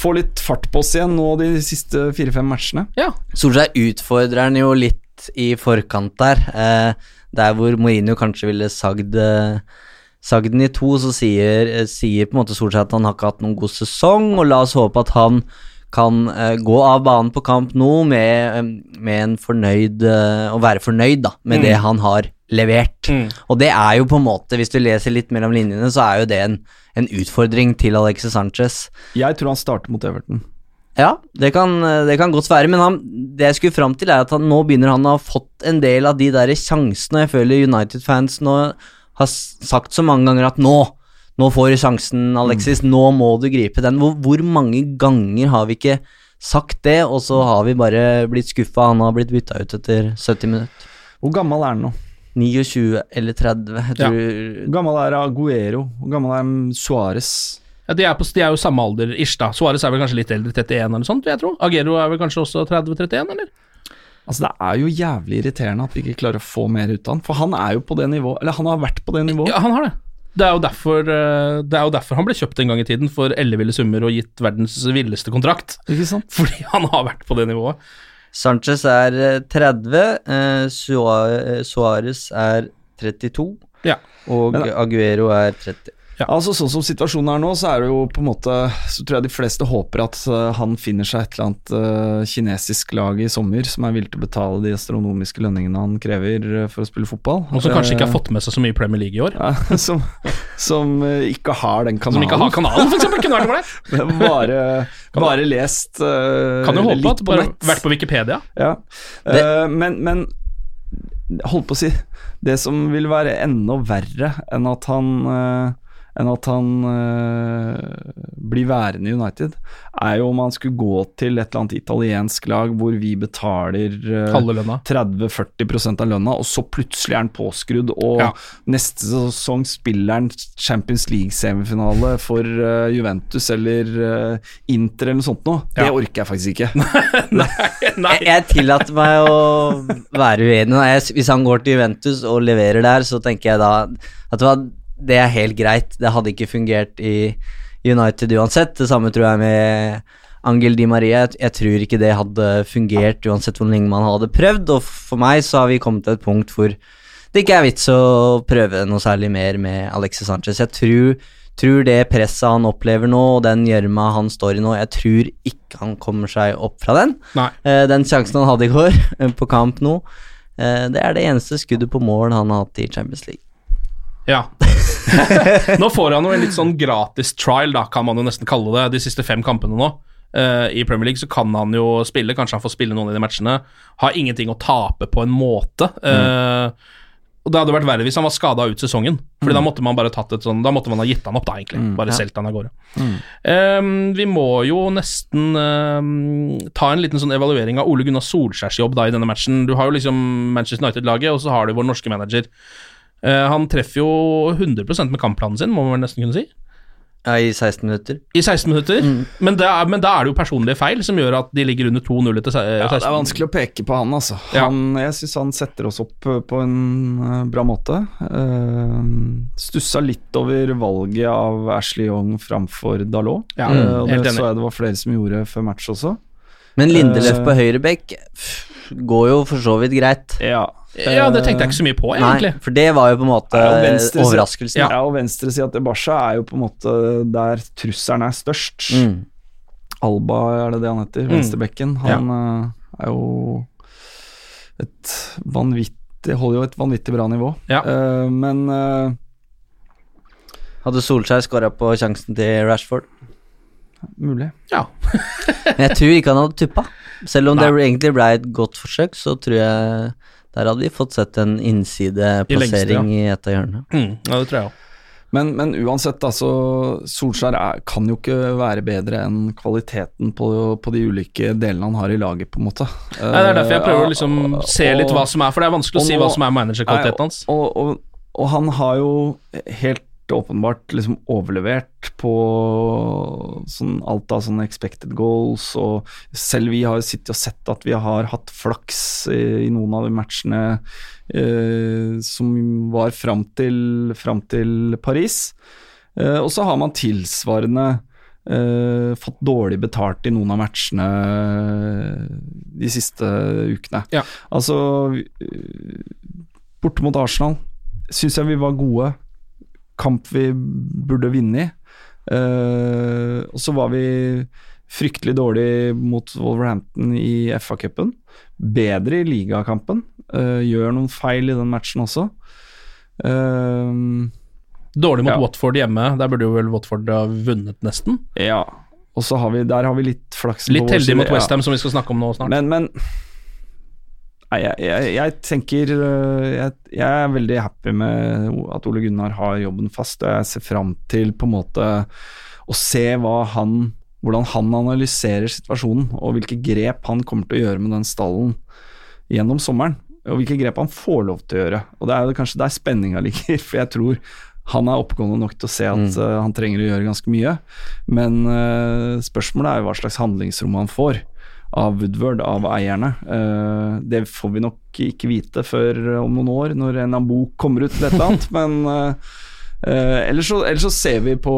S3: få litt fart på oss igjen nå de siste fire-fem matchene?
S1: Ja.
S2: Solskjær utfordrer han jo litt i forkant der. Der hvor Mourinho kanskje ville sagd Sagd den i to, så sier, sier på en måte Solskjær at han har ikke hatt noen god sesong, og la oss håpe at han kan eh, gå av banen på kamp nå med, eh, med en fornøyd eh, Å være fornøyd da, med
S1: Mm.
S2: det han har levert.
S1: Mm.
S2: Og det er jo på en måte, hvis du leser litt mellom linjene, så er jo det en, en utfordring til Alexis Sanchez.
S3: Jeg tror han starter mot Everton.
S2: Ja, det kan, det kan godt være, men han, det jeg skulle fram til, er at han, nå begynner han å ha fått en del av de der sjansene. Jeg føler United-fans nå har sagt så mange ganger at nå, nå får du sjansen, Alexis, nå må du gripe den. Hvor, hvor mange ganger har vi ikke sagt det, og så har vi bare blitt skuffa, han har blitt bytta ut etter 70 minutter.
S3: Hvor gammel er han nå?
S2: 29 eller 30, jeg tror
S3: Hvor gammel er Aguero? Hvor gammel er Suárez?
S1: Ja, de, de er jo samme alder, ish da. Suárez er vel kanskje litt eldre, 31 eller noe sånt, vil jeg tro. Aguero er vel kanskje også 30-31, eller?
S3: Altså Det er jo jævlig irriterende at vi ikke klarer å få mer ut av han. For han er jo på det nivået Eller han har vært på det nivået.
S1: Ja, han har det. Det er, jo derfor, eh, det er jo derfor han ble kjøpt en gang i tiden for elleville summer og gitt verdens villeste kontrakt.
S3: Ikke sant? <laughs>
S1: Fordi han har vært på det nivået.
S2: Sanchez er eh, 30, eh, eh, Suárez er 32,
S1: Ja.
S2: og
S3: Men-
S2: Aguero er 30.
S3: Altså Sånn som situasjonen er nå, så er det jo på en måte Så tror jeg de fleste håper at eh, han finner seg et eller annet uh, kinesisk lag i sommer som er villig til å betale de astronomiske lønningene han krever eh, for å spille fotball.
S1: Og som kanskje ikke har fått med seg så mye i Premier League i år.
S3: ja, <laughs> som, som ikke har den kanalen.
S1: Som ikke har kanalen, eksempel. Kunne vært for deg. <laughs>
S3: bare, bare lest uh,
S1: Kan jo håpe at
S3: på
S1: bare vært på Wikipedia.
S3: Ja. Uh, men, men holdt på å si Det som vil være enda verre enn at han enn at han eh, blir værende i United, er jo om han skulle gå til et eller annet italiensk lag hvor vi betaler eh, 30-40 av lønna, og så plutselig er han påskrudd, og
S1: Ja.
S3: neste sesong spiller han Champions League-semifinale for eh, Juventus eller Inter eller noe sånt noe. Det
S1: Ja.
S3: orker jeg faktisk ikke. <laughs>
S1: Nei, nei.
S2: Jeg, jeg tillater meg å være uenig. Jeg, hvis han går til Juventus og leverer der, så tenker jeg da at det, var, det er helt greit. Det hadde ikke fungert i United uansett. Det samme tror jeg med Angel Di Maria. Jeg, tror ikke det hadde fungert uansett hvor lenge man hadde prøvd. Og for meg så har vi kommet til et punkt hvor det ikke er vits å prøve noe særlig mer med Alexis Sanchez. Jeg tror, tror det presset han opplever nå, og den gjørma han står i nå, jeg tror ikke han kommer seg opp fra den. Eh, den sjansen han hadde i går, <laughs> på kamp nå, eh, det er det eneste skuddet på mål han har hatt i Champions League.
S1: Ja. <laughs> nå får han jo en litt sånn gratis trial, da, kan man jo nesten kalle det, de siste fem kampene nå. Uh, I Premier League så kan han jo spille, kanskje han får spille noen i de matchene. Har ingenting å tape på en måte. Eh, og Det hadde vært verre hvis han var skada ut sesongen. Fordi da måtte man bare tatt et sånn Da måtte man ha gitt han opp, da, egentlig. Bare
S2: ja.
S1: solgt han av gårde. Eh, vi må jo nesten eh, ta en liten sånn evaluering av Ole Gunnar Solskjærs jobb da i denne matchen. Du har jo liksom Manchester United-laget, og så har du vår norske manager. Eh, han treffer jo 100 med kampplanen sin, må man nesten kunne si.
S2: Ja, I 16 minutter.
S1: I 16 minutter. Men, det er, men da er det jo personlige feil som gjør at de ligger under 2-0 etter 16.
S3: Ja, det er vanskelig å peke på han, altså.
S1: Ja.
S3: Han, jeg syns han setter oss opp eh, på en eh, bra måte. Uh, stussa litt over valget av Ashley Young framfor Dalot.
S1: Ja,
S3: Eh, og det så jeg det var flere som gjorde før match også.
S2: Men Lindeløf
S3: uh,
S2: på høyrebekk pff, går jo for så vidt greit.
S3: Ja.
S1: Ja, det tenkte jeg ikke så mye på,
S2: Nei, for det var jo på en måte
S3: Ja, og venstre-
S2: overraskelsen.
S3: Ja, og venstresida til Barca er jo på en måte der trusselen er størst.
S2: Mm.
S3: Alba, er det det han heter?
S1: Mm.
S3: Venstrebekken. Han ja. er jo et vanvittig Holder jo et vanvittig bra nivå.
S1: Ja.
S3: Eh, men eh,
S2: Hadde Solskjær skåra på sjansen til Rashford?
S3: Mulig.
S1: Ja. <laughs>
S2: Men jeg tror ikke han hadde tuppa. Selv om det egentlig ble et godt forsøk, så tror jeg der hadde vi fått sett en innsideplassering i, et av hjørnene.
S1: Mm, ja, det tror jeg også.
S3: Men, men uansett, altså, Solskjær er, kan jo ikke være bedre enn kvaliteten på, på de ulike delene han har i laget, på en måte.
S1: Nei, Det er derfor jeg prøver å
S3: Eh,
S1: liksom
S3: og-
S1: se litt hva som er, for det er vanskelig å si
S3: nå-
S1: hva som er managerkvaliteten hans.
S3: Og, og, og han har jo helt åpenbart liksom overlevert på sånn alt av sånne expected goals, og selv vi har sittet og sett at vi har hatt flaks i, i noen av de matchene eh, som var fram til, fram til Paris. Eh, og så har man tilsvarende eh, fått dårlig betalt i noen av matchene de siste ukene.
S1: Ja.
S3: Altså eh, Borte mot Arsenal syns jeg vi var gode. Kamp vi burde vinne i. Eh, og så var vi fryktelig dårlig mot Wolverhampton i FA-cupen. Bedre i ligakampen. Uh, gjør noen feil i den matchen også. Uh,
S1: Dårlig mot
S3: Ja.
S1: Watford hjemme, der burde jo vel Watford ha vunnet, nesten.
S3: ja. Og så har vi Der har vi litt flaks.
S1: Litt heldig mot
S3: ja.
S1: Westham, som vi skal snakke om nå snart.
S3: Men, men jeg, jeg, jeg tenker øh, jeg, jeg er veldig happy med at Ole Gunnar har jobben fast, og jeg ser fram til på en måte å se han hvordan han analyserer situasjonen, og hvilke grep han kommer til å gjøre med den stallen gjennom sommeren. Og hvilke grep han får lov til å gjøre. Og Det er kanskje der spenninga <laughs> ligger, for jeg tror han er oppegående nok til å se at øh, han trenger å gjøre ganske mye. Men øh, spørsmålet er jo hva slags handlingsrom han får av Woodward, av eierne. Eh, det får vi nok ikke vite før om noen år, når en av bok kommer ut eller et eller annet. <laughs> Men eh, eh, ellers, så, ellers så ser vi på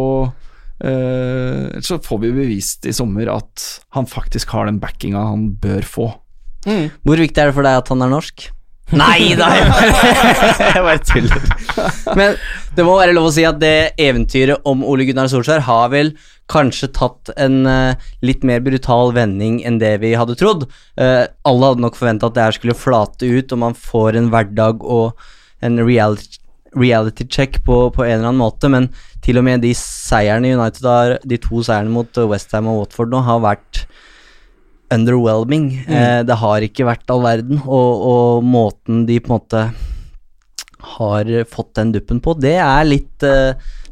S3: eh, Ellers så får vi bevist i sommer at han faktisk har den backinga han bør få.
S2: Hvor viktig er det for deg at han er norsk? <laughs> Nei da! <laughs> Jeg bare tuller. Men det må være lov å si at det eventyret om Ole Gunnar Solskjær har vel kanskje tatt en uh, litt mer brutal vending enn det vi hadde trodd. Uh, alle hadde nok forventa at det her skulle flate ut, og man får en hverdag og en reality, reality check på, på en eller annen måte, men til og med de seierne United har, de to seierne mot Westham og Watford nå, har vært underwhelming. Eh, det har ikke vært all verden, og, og måten de på en måte har fått den duppen på, det er litt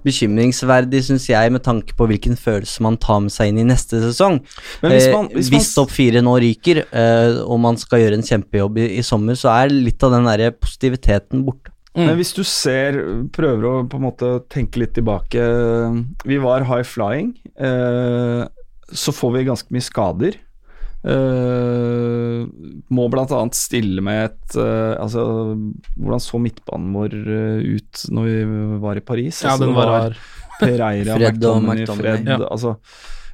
S2: bekymringsverdig, syns jeg, med tanke på hvilken følelse man tar med seg inn i neste sesong.
S3: Men hvis
S2: Eh,
S3: man- hvis
S2: hvis
S3: man-
S2: topp fire nå ryker, eh, og man skal gjøre en kjempejobb i, i sommer, så er litt av den derre positiviteten borte.
S3: Men hvis du ser, prøver å på en måte tenke litt tilbake Vi var high flying. Eh, så får vi ganske mye skader. Eh, må annet stille med et uh, Altså, hvordan så midtbanen vår eh, ut når vi var i Paris?
S1: Ja,
S3: altså,
S1: den var, var.
S3: Pereira,
S2: Fred og.
S3: Fred
S1: Ja.
S3: Altså,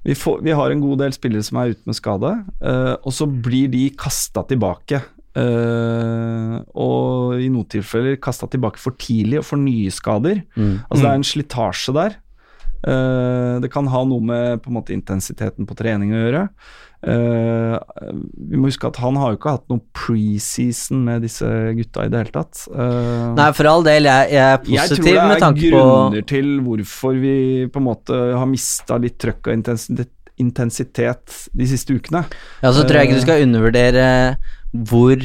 S3: vi, får, vi har en god del spillere som er ute med skade, uh, og så blir de kasta tilbake. Uh, og i noen tilfeller kasta tilbake for tidlig og for nye skader.
S2: Mm.
S3: Altså det er en slitasje der. Uh, det kan ha noe med på en måte intensiteten på trening å gjøre. Eh, vi må huske at han har jo ikke hatt noen preseason med disse gutta i det hele tatt. Uh,
S2: Nei, for all del, jeg, jeg er
S3: jeg tror
S2: positiv
S3: det
S2: med
S3: er
S2: tanke på
S3: grunner til hvorfor vi på en måte har mista litt trøkk og intensitet, intensitet de siste ukene.
S2: Ja, så tror jeg ikke du
S3: Eh.
S2: skal undervurdere hvor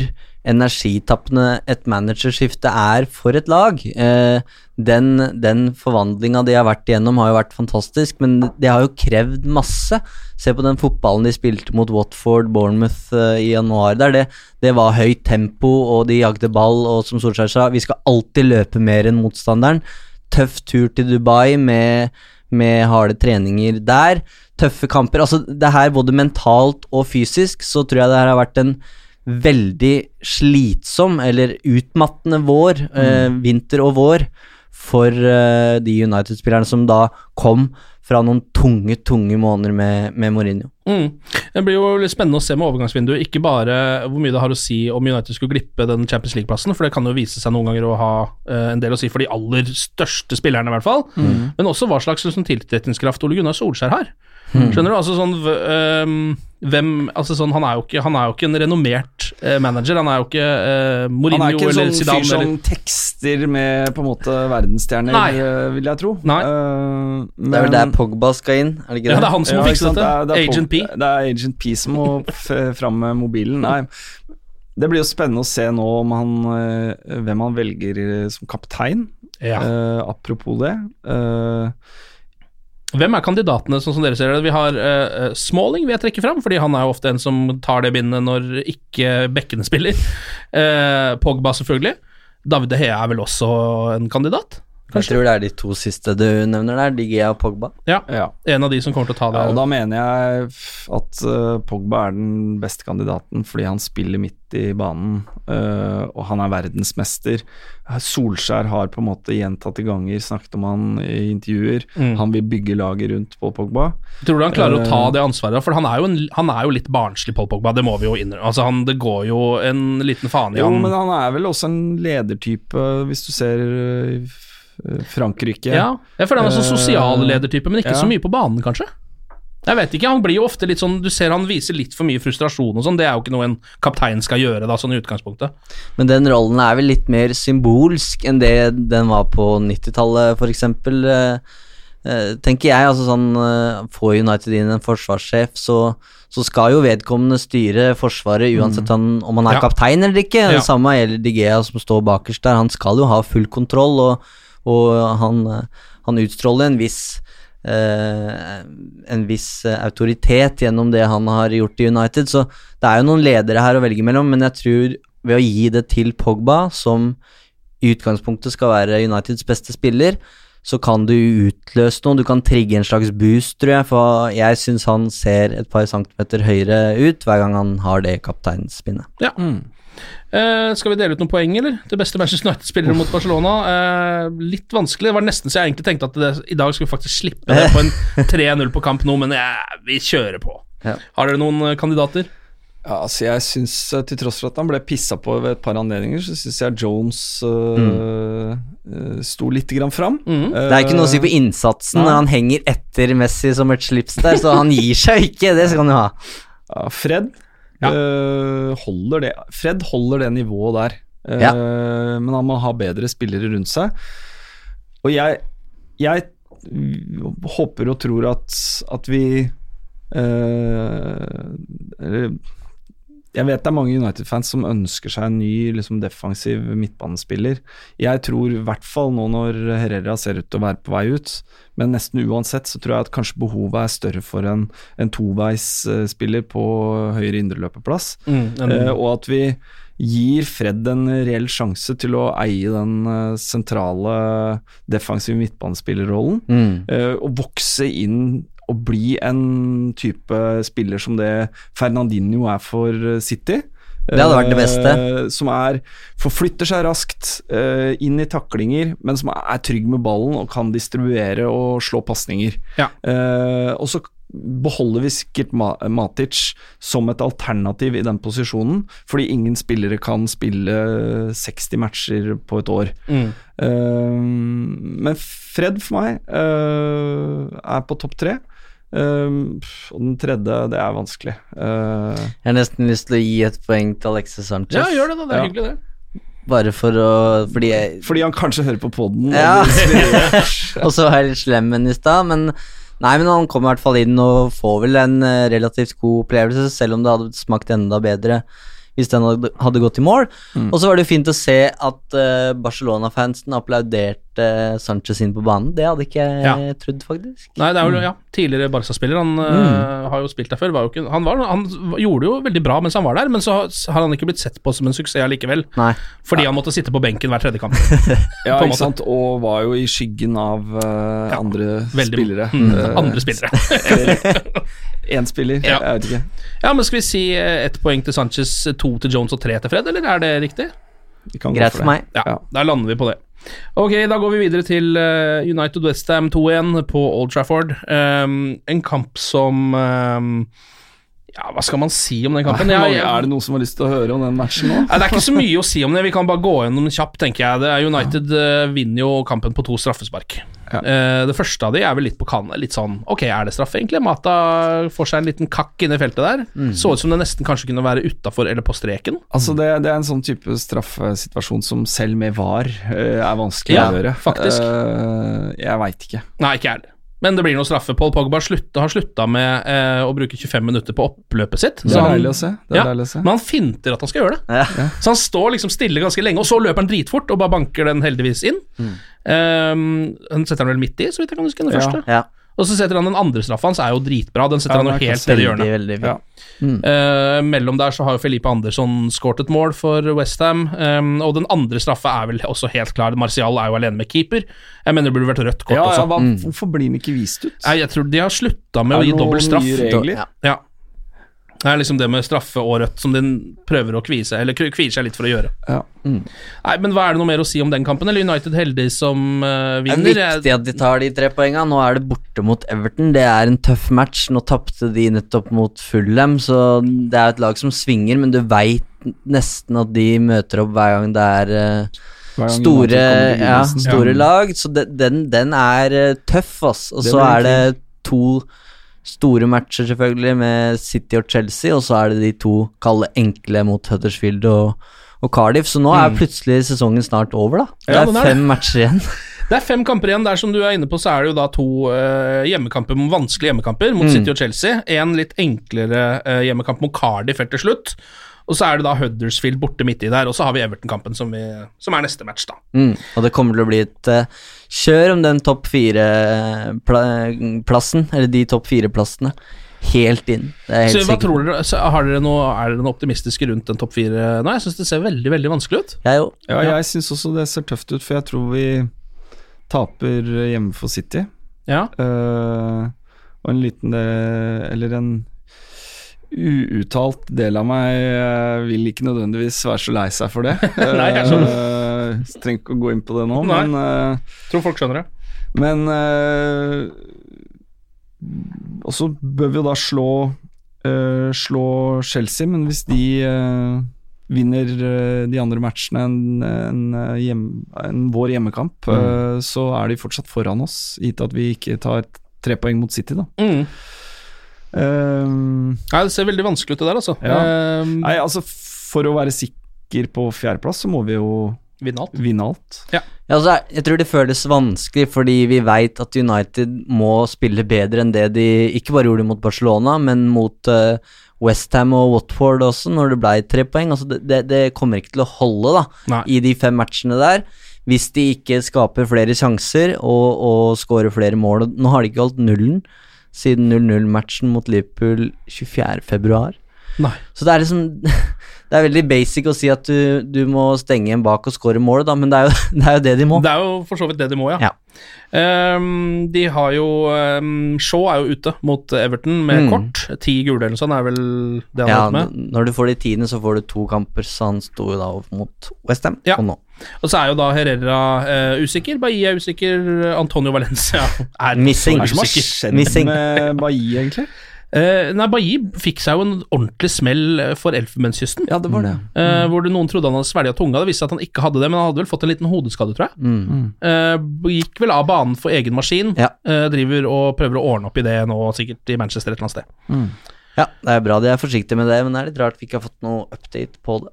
S2: energitappende et managerskifte er for et lag. Eh, den den forvandlinga de har vært igjennom, har jo vært fantastisk, men det har jo krevd masse. Se på den fotballen de spilte mot Watford, Bournemouth eh, i januar der. Det, det var høyt tempo, og de jagde ball, og som Solskjær sa, vi skal alltid løpe mer enn motstanderen. Tøff tur til Dubai med, med harde treninger der. Tøffe kamper. Altså, det her både mentalt og fysisk, så tror jeg det her har vært en veldig slitsom eller utmattende vår, eh, vinter og vår, for uh, de United-spillerne som da kom fra noen tunge, tunge måneder med, med Mourinho.
S1: Mm. Det blir jo litt spennende å se med overgangsvinduet, ikke bare hvor mye det har å si om United skulle glippe den Champions League-plassen, for det kan jo vise seg noen ganger å ha uh, en del å si for de aller største spillerne, i hvert fall,
S2: Mm.
S1: men også hva slags liksom, tiltrekningskraft Ole Gunnar Solskjær har.
S2: Mm.
S1: Skjønner du? Altså sånn øhm, Hvem Altså sånn Han er jo ikke, han er jo ikke en renommert eh, manager. Han er jo ikke eh, Mourinho
S3: Han er ikke en sånn
S1: Zidane
S3: fyr som
S1: eller
S3: tekster med på en måte verdensstjerner,
S1: Nei.
S3: eh, vil jeg tro.
S1: Nei.
S3: Eh,
S2: Det er vel der Pogba skal inn, er det ikke det?
S1: Ja, det er han som må
S3: Ja,
S1: fikse dette.
S3: Det er- det er
S1: Agent P.
S3: Det er Agent P som må fram med mobilen. Nei, det blir jo spennende å se nå om han, eh, hvem han velger som kaptein.
S1: Ja.
S3: Uh, apropos det. Eh,
S1: Hvem er kandidatene, sånn som dere ser det? Vi har uh, Smalling, vil jeg trekke fram, fordi han er jo ofte en som tar det bindet når ikke bekkene spiller. Uh, Pogba, selvfølgelig. David Hea er vel også en kandidat?
S2: Jeg tror det er de to siste du nevner der, Digea og Pogba.
S1: Ja,
S3: ja.
S1: en av de som kommer til å ta det.
S3: Ja, og da mener jeg at uh, Pogba er den beste kandidaten fordi han spiller midt i banen, uh, og han er verdensmester. Solskjær har på en måte gjentatte ganger snakket om han i intervjuer.
S1: Mm.
S3: Han vil bygge laget rundt Paul Pogba.
S1: Tror du han klarer å ta
S3: Eh,
S1: det ansvaret? For han er jo, en, han er jo litt barnslig, Paul Pogba, det må vi jo innrømme. Altså, han, det går jo en liten faen i
S3: Jo,
S1: han.
S3: men han er vel også en ledertype, hvis du ser eh, Frankrike.
S1: Ja, jeg føler han er sånn
S3: Eh,
S1: sosial ledertype, men ikke
S3: ja.
S1: så mye på banen, kanskje. Jeg vet ikke, han blir jo ofte litt sånn Du ser han viser litt for mye frustrasjon og sånn, det er jo ikke noe en kaptein skal gjøre, da, sånn i utgangspunktet.
S2: Men den rollen er vel litt mer symbolsk enn det den var på 90-tallet, f.eks. Uh, tenker jeg, altså sånn Får United inn en forsvarssjef, så, så skal jo vedkommende styre Forsvaret uansett han, om han er
S1: Ja.
S2: kaptein eller ikke.
S1: Ja.
S2: Det samme gjelder Digea som står bakerst der. Han skal jo ha full kontroll, og, og han, han utstråler en viss Uh, en viss uh, autoritet gjennom det han har gjort i United. Så det er jo noen ledere her å velge mellom, men jeg tror ved å gi det til Pogba, som i utgangspunktet skal være Uniteds beste spiller, så kan du utløse noe, du kan trigge en slags boost, tror jeg, for jeg syns han ser et par centimeter høyere ut hver gang han har det kapteinspinnet.
S1: Ja. Eh, skal vi dele ut noen poeng, eller? Det beste Manchester United-spillere mot Barcelona. Uh, litt vanskelig. Det var nesten så jeg egentlig tenkte at det, i dag skulle vi faktisk slippe det på en <laughs> 3-0 på kamp nå, men eh, vi kjører på.
S2: Ja.
S1: Har dere noen eh, kandidater?
S3: Ja, altså jeg synes, Til tross for at han ble pissa på ved et par anledninger, så syns jeg Jones øh, øh, sto litt grann fram.
S1: Mhm.
S2: Det er ikke noe å si på innsatsen
S3: Nei.
S2: når han henger etter Messi som et slips der, så han gir seg ikke, det skal han jo ha.
S3: Ja, Fred
S1: Ja.
S3: øh, holder det Fred holder det nivået der, øh,
S2: Ja.
S3: men han må ha bedre spillere rundt seg. Og jeg, jeg håper og tror at, at vi øh, eller, jeg vet det er mange United-fans som ønsker seg en ny liksom, defensiv midtbanespiller. Jeg tror i hvert fall nå når Herrera ser ut til å være på vei ut, men nesten uansett så tror jeg at kanskje behovet er større for en, en toveisspiller på høyre indreløperplass.
S1: Mm, mm.
S3: Eh, og at vi gir Fred en reell sjanse til å eie den eh, sentrale defensive midtbanespillerrollen.
S2: Mm.
S3: eh, og vokse inn og bli en type spiller som det Fernandinho er for eh, City.
S2: Det hadde vært det beste.
S3: Eh, som er forflytter seg raskt eh, inn i taklinger, men som er trygg med ballen og kan distribuere og slå pasninger.
S1: Ja.
S3: Eh, og så beholder vi sikkert Matic som et alternativ i den posisjonen, fordi ingen spillere kan spille 60 matcher på et år.
S1: Mm.
S3: Uh, men Fred for meg uh, er på topp tre. Eh, og den tredje, det er vanskelig. Uh,
S2: Jeg har nesten lyst til å gi et poeng til Alexis Sanchez.
S1: Ja, gjør det, da. Det er
S3: Ja.
S1: hyggelig, det.
S2: Bare for å Fordi jeg
S3: fordi han kanskje hører på poden.
S2: Ja. <laughs> Og så var jeg litt slem med i stad, men Nei, men han kommer i hvert fall inn og får vel en eh, relativt god opplevelse, selv om det hadde smakt enda bedre hvis den hadde, gått i mål.
S3: Mm.
S2: Og så var det jo fint å se at eh, Barcelona-fansen applauderte Sanchez inn på banen. Det hadde ikke jeg
S1: Ja.
S2: trodd, faktisk.
S1: Nei, det er jo ja, tidligere Barca-spiller. Han uh, har jo spilt der før. Var jo ikke, han, var, han gjorde det jo veldig bra mens han var der, men så har han ikke blitt sett på som en suksess likevel.
S2: Nei.
S1: Fordi han måtte sitte på benken hver tredje kamp. <laughs>
S3: Ja, ikke sant, og var jo i skyggen av eh, andre
S1: Veldig-
S3: spillere.
S1: Mm, andre spillere.
S3: Én spiller,
S1: Ja.
S3: jeg vet ikke.
S1: ja, men Skal vi si ett poeng til Sanchez, to til Jones og tre til Fred, eller er det riktig?
S3: Vi kan gå
S2: Greit for meg.
S1: Ja,
S3: Ja.
S1: Der lander vi på det. Ok, da går vi videre til eh, United Westham 2-1 på Old Trafford. Um, en kamp som um, Ja, hva skal man si om den kampen?
S3: Nei,
S1: Jeg- jeg-
S3: er det noen som har lyst til å høre om den matchen nå?
S1: Nei, det er ikke så mye å si om det. Vi kan bare gå gjennom det kjapt, tenker jeg. Det er United ja. vinner jo kampen på to straffespark. Eh, det første av de er vel litt på kanne. Litt sånn Ok, er det straffe, egentlig? Mata får seg en liten kakk inne i feltet der.
S3: Mm.
S1: Så ut som det nesten kanskje kunne være utafor eller på streken.
S3: Altså det, det er en sånn type straffesituasjon som selv med VAR uh, er vanskelig
S1: Ja,
S3: å gjøre.
S1: faktisk.
S3: Uh, jeg veit ikke.
S1: Nei, ikke jeg. Men det blir noe straffe. Paul Pogba slutta, har slutta med eh, å bruke 25 minutter på oppløpet sitt.
S3: Det er
S1: han-
S3: deilig å se. Det er
S1: ja,
S3: deilig å se.
S1: Men han finter at han skal gjøre det.
S2: Ja.
S1: Så han står liksom stille ganske lenge, og så løper han dritfort og bare banker den heldigvis inn. Um, han setter den vel midt i, så vidt jeg kan huske, den
S3: Ja.
S1: første.
S2: Ja.
S1: Og så setter han den andre straffa hans, er jo dritbra. Den setter
S3: Ja,
S1: han jo helt ned i hjørnet.
S2: veldig
S3: Ja.
S2: Mm.
S1: Uh, mellom der så har jo Felipe Andersson skåret et mål for Westham, um, og den andre straffa er vel også helt klar. Martial er jo alene med keeper. Jeg mener det burde vært rødt kort
S3: Ja, ja,
S1: også.
S3: hva,
S2: Mm.
S3: Hvorfor blir den ikke vist ut?
S1: Nei, jeg tror de har slutta med å gi dobbel straff.
S3: nye regler?
S2: Ja.
S1: Ja. Det er liksom det med straffe og rødt som den prøver å kvise eller kvier seg litt for å gjøre.
S3: Ja.
S1: Nei, men hva er det noe mer å si om den kampen, eller United heldig som vinner
S2: Det er viktig at de tar de tre poengene. Nå er det borte mot Everton. Det er en tøff match. Nå tapte de nettopp mot Fulham, så det er et lag som svinger, men du veit nesten at de møter opp hver gang det er
S3: uh, gang
S2: store,
S3: United kommer
S2: ja, lag. Så den, den er eh, tøff, ass. Og så er det to store matcher, selvfølgelig, med City og Chelsea, og så er det de to kalde enkle mot Huddersfield og, og Cardiff. Så nå er plutselig sesongen snart over, da. Det
S1: Mm. Ja,
S2: er
S1: er det.
S2: fem matcher igjen. <laughs>
S1: Det er fem kamper igjen. Der som du er inne på, så er det jo da to uh, hjemmekamper, vanskelige hjemmekamper mot City og Chelsea. En litt enklere uh, hjemmekamp mot Cardiff helt til slutt. Og så er det da Huddersfield borte midt i der, og så har vi Everton-kampen som, som er neste match, da.
S2: Mm, og det kommer til å bli et uh, kjør om den topp fire-plassen, eller de topp fire-plassene, helt inn. Det er helt
S1: Så hva
S2: sikkert.
S1: tror dere, så har dere noe, Er dere noe optimistiske rundt den topp fire nå? Jeg syns det ser veldig veldig vanskelig ut.
S2: Jeg òg.
S3: Ja, jeg syns også det ser tøft ut, for jeg tror vi taper hjemme for City.
S1: Ja.
S3: Uh, og en liten del Eller en uuttalt del av meg eh, vil ikke nødvendigvis være så lei seg for det. <laughs>
S1: Nei, jeg skjønner.
S3: Uh, trenger ikke å gå inn på det nå,
S1: Nei.
S3: men uh,
S1: Tror folk skjønner det.
S3: Men uh, Og så bør vi jo da slå uh, Slå Chelsea, men hvis de vinner de andre matchene enn en, hjem, en vår hjemmekamp, eh, så er de fortsatt foran oss, gitt at vi ikke tar tre poeng mot City, da.
S1: Mm.
S3: Eh,
S1: Nei, det ser veldig vanskelig ut, det der, altså.
S3: Ja.
S1: Um,
S3: nei, altså for å være sikker på fjerdeplass, så må vi jo
S1: Vinne alt.
S3: vinne alt.
S2: Ja, altså, jeg tror det føles vanskelig fordi vi veit at United må spille bedre enn det de ikke bare gjorde mot Barcelona, men mot uh, Westham og Watford også, når det ble tre poeng. Altså, det, det, det kommer ikke til å holde da,
S1: Nei.
S2: i de fem matchene der. Hvis de ikke skaper flere sjanser og, og skårer flere mål. Nå har de ikke holdt nullen siden 0-0-matchen mot Liverpool 24.2.
S1: Nei.
S2: Så det er liksom <laughs> Det er veldig basic å si at du, du må stenge en bak og score mål, da, men det er, jo, <laughs> det er jo det de må.
S1: Det er jo for så vidt det de må, ja.
S2: Ja.
S1: Um, de har jo um, Shaw er jo ute mot Everton med
S2: Mm.
S1: kort. Ti gule eller sånn er vel det han
S2: Ja,
S1: har med.
S2: når du får de tiende, så får du to kamper, så han sto jo da opp mot Westham.
S1: Ja.
S2: Og nå.
S1: Og så er jo da Herrera uh, usikker, Bailly er usikker, Antonio Valencia <laughs> er
S2: Missing.
S3: Hva er det som har skjedd med Bailly, egentlig?
S1: Eh, nei, Bailly fikk seg jo en ordentlig smell for Elfenbenskysten.
S3: Ja, det var det.
S1: eh, Hvor det noen trodde han hadde svelga tunga. Det viste seg at han ikke hadde det, men han hadde vel fått en liten hodeskade, tror jeg.
S2: Mm.
S1: Eh, gikk vel av banen for egen maskin.
S2: Ja.
S1: Eh, driver og prøver å ordne opp i det nå, sikkert i Manchester et eller annet sted.
S2: Ja, det er bra de er forsiktige med det, men det er litt rart vi ikke har fått noe update på det.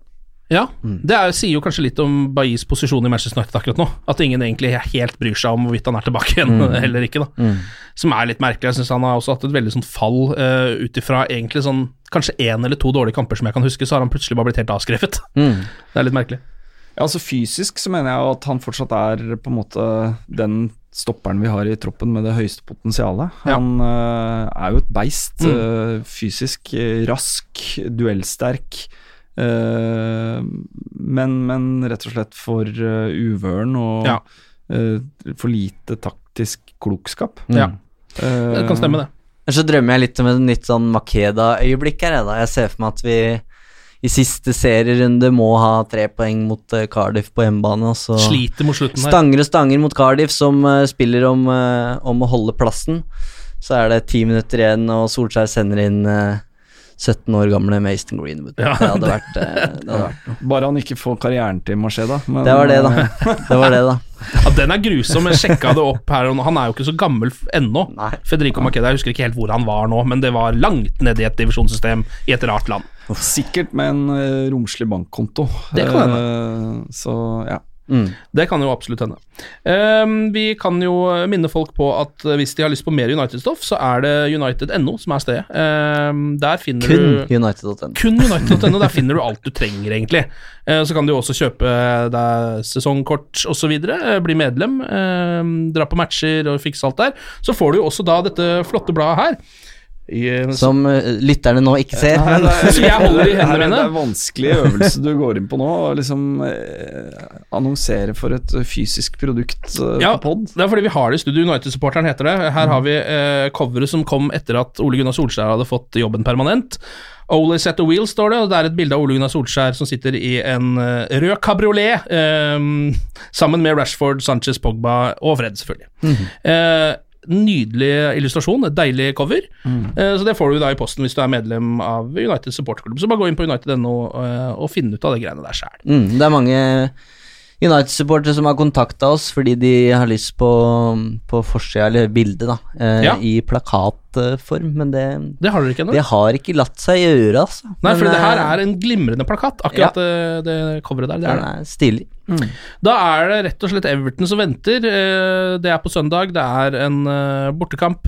S1: Ja, det er, sier jo kanskje litt om Baillis posisjon i Manchester United akkurat nå. At ingen egentlig helt bryr seg om hvorvidt han er tilbake igjen <laughs> eller ikke. da Som er litt merkelig. Jeg syns han har også hatt et veldig sånn fall uh, ut ifra egentlig sånn kanskje én eller to dårlige kamper som jeg kan huske, så har han plutselig bare blitt helt avskrevet. <laughs>
S2: Mm.
S1: Det er litt merkelig.
S3: Ja, altså Fysisk så mener jeg jo at han fortsatt er på en måte den stopperen vi har i troppen med det høyeste potensialet.
S1: Ja.
S3: Han eh, er jo et beist.
S1: Mm.
S3: eh, fysisk rask, duellsterk. Eh, men, men rett og slett for uh, uvøren og
S1: Ja.
S3: eh, for lite taktisk klokskap.
S1: Ja,
S3: Eh,
S1: det kan stemme, det.
S2: Men så drømmer jeg litt om et nytt sånn Makeda-øyeblikk her, da. Jeg ser for meg at vi i siste serierunde må ha tre poeng mot eh, Cardiff på hjemmebane. Og så
S1: Sliter mot slutten her.
S2: stanger og stanger mot Cardiff, som eh, spiller om, eh, om å holde plassen. Så er det ti minutter igjen, og Solskjær sender inn eh, 17 år gamle Mason Greenwood.
S1: Ja,
S2: det hadde vært, eh, <laughs> det hadde vært.
S3: Bare han ikke får karrieren til Marché, da. Men,
S2: Det var det, da.
S3: eh, <laughs>
S2: Det var det, da.
S1: Ja, den er grusom. Jeg sjekka det opp her. og Han er jo ikke så gammel ennå. Federico Marqueda, jeg husker ikke helt hvor han var nå, men det var langt nede i et divisjonssystem i et rart land.
S3: Sikkert med en eh, romslig bankkonto.
S1: Det kan
S3: hende. så ja.
S2: Mm.
S1: Det kan jo absolutt hende. Um, vi kan jo minne folk på at eh, hvis de har lyst på mer United-stoff, så er det United.no som er stedet. Um, der finner
S2: Kun
S1: du
S2: United.no.
S1: Kun United.no. Der finner du alt du trenger, egentlig. Uh, Så kan du også kjøpe deg sesongkort osv. Bli medlem, eh, dra på matcher og fikse alt der. Så får du jo også da dette flotte bladet her. I, eh,
S2: Som eh, lytterne nå ikke ser.
S3: Nei,
S1: jeg holder i hendene mine.
S3: Det er en vanskelig øvelse du går inn på nå. Å liksom eh, annonsere for et fysisk produkt eh,
S1: Ja,
S3: på pod.
S1: det er fordi vi har det i studio. United-supporteren heter det. Her har vi eh, coveret som kom etter at Ole Gunnar Solskjær hadde fått jobben permanent. Ole set the wheel, står det, og det er et bilde av Ole Gunnar Solskjær som sitter i en eh, rød kabriolet eh, <laughs> sammen med Rashford, Sanchez, Pogba og Fred, selvfølgelig. eh, nydelig illustrasjon, et deilig cover. Mm. så det får du da i posten hvis du er medlem av United supporterklubb. Så bare gå inn på United.no og, og finne ut av de greiene der sjæl.
S2: mm, det er mange United-supportere som har kontakta oss fordi de har lyst på, på forsida, eller bildet, da, eh,
S1: Ja.
S2: i plakatform, men det,
S1: Det har dere ikke ennå?
S2: det har ikke latt seg gjøre, altså.
S1: Nei, for det her
S2: eh,
S1: er en glimrende plakat, akkurat det, det coveret der. Det er
S2: Den er stilig.
S1: Da er det rett og slett Everton som venter. Eh, Det er på søndag, det er en eh, bortekamp.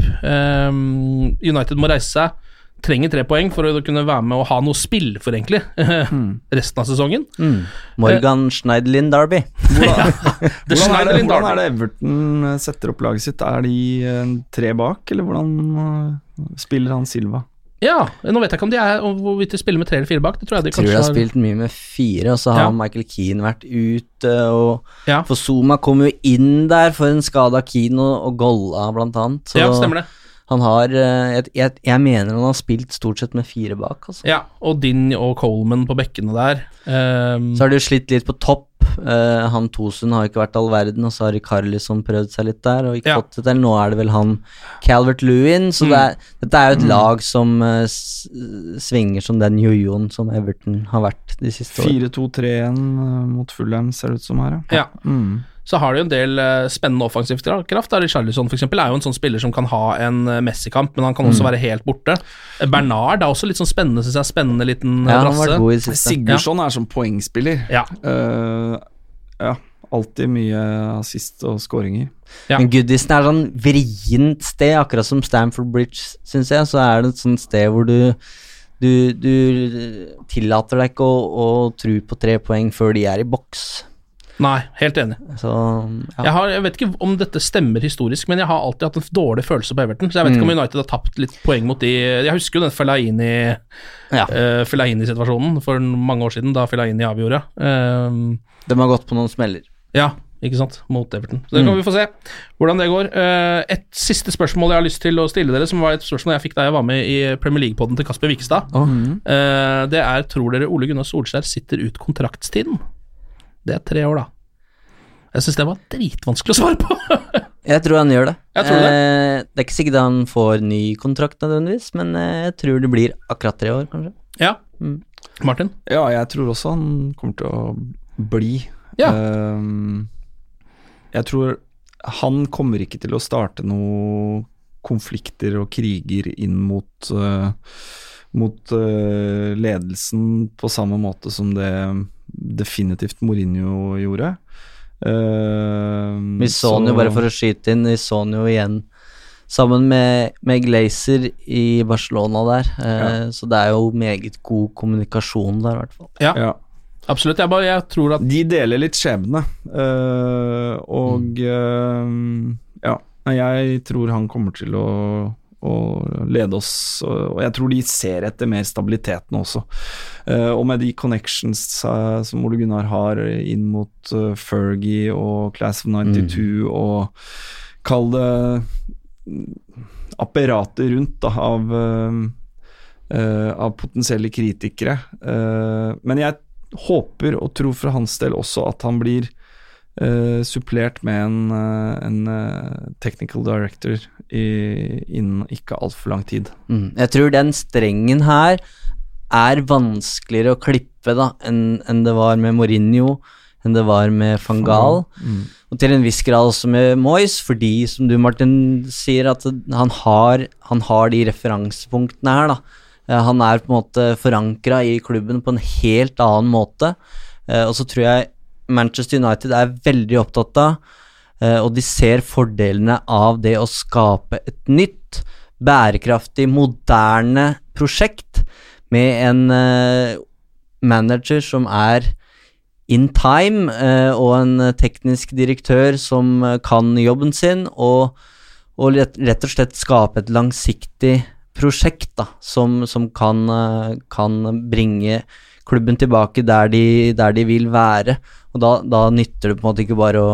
S1: United må reise seg. Trenger tre poeng for å kunne være med og ha noe spill for, egentlig, <laughs> resten av sesongen.
S2: Morgan Schneiderlin Derby. <laughs>
S1: The
S3: Hvordan er, det, <laughs> hvordan er det Everton eh, setter opp laget sitt? Er de eh, tre bak, eller hvordan eh, spiller han Silva?
S1: Ja, nå vet jeg ikke om de er hvorvidt de spiller med tre eller fire bak. Det tror jeg de
S2: Tror
S1: kanskje
S2: de har spilt mye med fire, og så har
S1: Ja.
S2: Michael Keane vært ute, og
S1: Ja.
S2: For Zuma kom jo inn der for en skada Keane og, og Golla, blant annet. Så
S1: Ja, stemmer det.
S2: Han har eh, jeg, jeg, jeg mener han har spilt stort sett med fire bak, altså.
S1: Ja, og Din og Coleman på bekkene der. Um...
S2: Så har de slitt litt på topp. Uh, han Tosun har ikke vært all verden, og så har Rikarlison prøvd seg litt der og ikke
S1: Ja.
S2: fått det til. Nå er det vel han Calvert Lewin, så
S1: Mm.
S2: det er, dette er jo et lag som uh, svinger som den jojoen som Everton har vært de siste årene.
S3: 4-2-3-1 eh, mot Fulham, ser det ut som her,
S1: Ja.
S3: Mm.
S1: Så har de jo en del eh, spennende offensivt kraft. Charlison for eksempel, er jo en sånn spiller som kan ha en uh, Messi-kamp, men han kan
S2: Mm.
S1: også være helt borte. Eh, Bernard er også litt sånn spennende, syns jeg. Spennende liten eh,
S2: Ja, siste.
S3: Sigurdsson er som poengspiller.
S1: Ja.
S3: Uh, ja, alltid mye assist og skåringer.
S1: Ja.
S2: Men Goodison er sånn vrient sted, akkurat som Stamford Bridge, syns jeg. Så er det et sånt sted hvor du du, du tillater deg ikke å, å tro på tre poeng før de er i boks.
S1: Nei, helt enig.
S2: Så ja.
S1: Jeg, har, jeg vet ikke om dette stemmer historisk, men jeg har alltid hatt en dårlig følelse på Everton. Så jeg vet ikke
S2: Mm.
S1: om United har tapt litt poeng mot de Jeg husker jo den Fellaini
S2: Ja.
S1: uh, Fellaini-situasjonen for mange år siden, da Fellaini avgjorde. Uh,
S2: De har gått på noen smeller.
S1: Ja, ikke sant, mot Everton. Så det kan
S2: Mm.
S1: vi få se hvordan det går. Eh, et siste spørsmål jeg har lyst til å stille dere, som var et spørsmål jeg fikk da jeg var med i Premier League-podden til Kasper Wikestad. Eh, det er tror dere Ole Gunnar Solskjær sitter ut kontraktstiden? Det er tre år, da. Jeg syns det var dritvanskelig å svare på. <laughs>
S2: Jeg tror han gjør det.
S1: Jeg tror det.
S2: Eh, det er ikke sikkert han får ny kontrakt nødvendigvis, men eh, jeg tror det blir akkurat tre år, kanskje.
S1: ja.
S2: Mm.
S1: Martin?
S3: Ja, jeg tror også han kommer til å bli.
S1: Ja.
S3: Eh, jeg tror han kommer ikke til å starte noe konflikter og kriger inn mot uh, mot uh, ledelsen på samme måte som det definitivt Mourinho gjorde. Uh,
S2: Vi så han jo, bare for å skyte inn, vi så han jo igjen sammen med, med Glazer i Barcelona der. Eh, Så det er jo meget god kommunikasjon der, i hvert fall.
S1: Ja,
S3: ja.
S1: absolutt. Jeg, bare, jeg tror at
S3: De deler litt skjebne, uh, og eh, ja. Jeg tror han kommer til å, å lede oss, og og jeg tror de ser etter mer stabilitet nå også. Eh, og med de connections eh, som Ole Gunnar har inn mot eh, Fergie og Class of 92 og kall det mm, apparatet rundt da, av, av potensielle kritikere. Men jeg håper og tror for hans del også at han blir eh, supplert med en, eh, en eh, technical director i, innen ikke altfor lang tid.
S2: Mm. Jeg tror den strengen her er vanskeligere å klippe da enn en det var med Mourinho, enn det var med van Gaal.
S3: Mm.
S2: Og til en viss grad også med Moyes, fordi, som du Martin sier, at han har, han har de referansepunktene her, da. Han er på en måte forankra i klubben på en helt annen måte. Uh, Og så tror jeg Manchester United er veldig opptatt av, eh, og de ser fordelene av det å skape et nytt, bærekraftig, moderne prosjekt med en eh, manager som er in time, eh, og en teknisk direktør som kan jobben sin, og, og rett, og slett skape et langsiktig prosjekt da, som, som kan, kan bringe klubben tilbake der de, der de vil være. Og da, da nytter det på en måte ikke bare å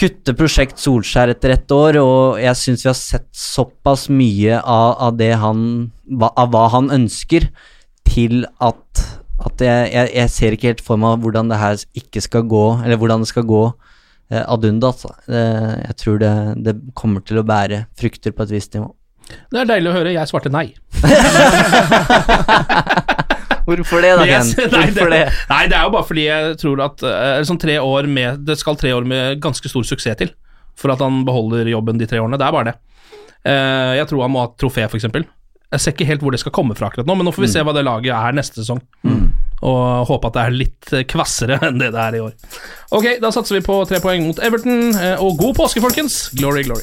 S2: kutte prosjekt Solskjær etter ett år, og jeg syns vi har sett såpass mye av, av det han Av hva han ønsker, til at, at jeg, jeg, jeg ser ikke helt for meg hvordan det her ikke skal gå, eller hvordan det skal gå eh, ad undas. Eh, jeg tror det, det kommer til å bære frukter på et visst nivå.
S1: Det er deilig å høre. Jeg svarte nei. <laughs>
S2: Hvorfor det, da,
S1: Yes,
S2: Ken? <laughs>
S1: nei, det,
S2: det?
S1: nei, det er jo bare fordi jeg tror at eh, sånn tre år med, det skal tre år med ganske stor suksess til for at han beholder jobben de tre årene. Det er bare det. Eh, jeg tror han må ha et trofé, f.eks. Jeg ser ikke helt hvor det skal komme fra akkurat nå, men nå får vi
S2: Mm.
S1: se hva det laget er neste sesong. Og håpe at det er litt eh, kvassere <laughs> enn det det er i år. Ok, da satser vi på tre poeng mot Everton, og god påske, folkens! Glory, glory.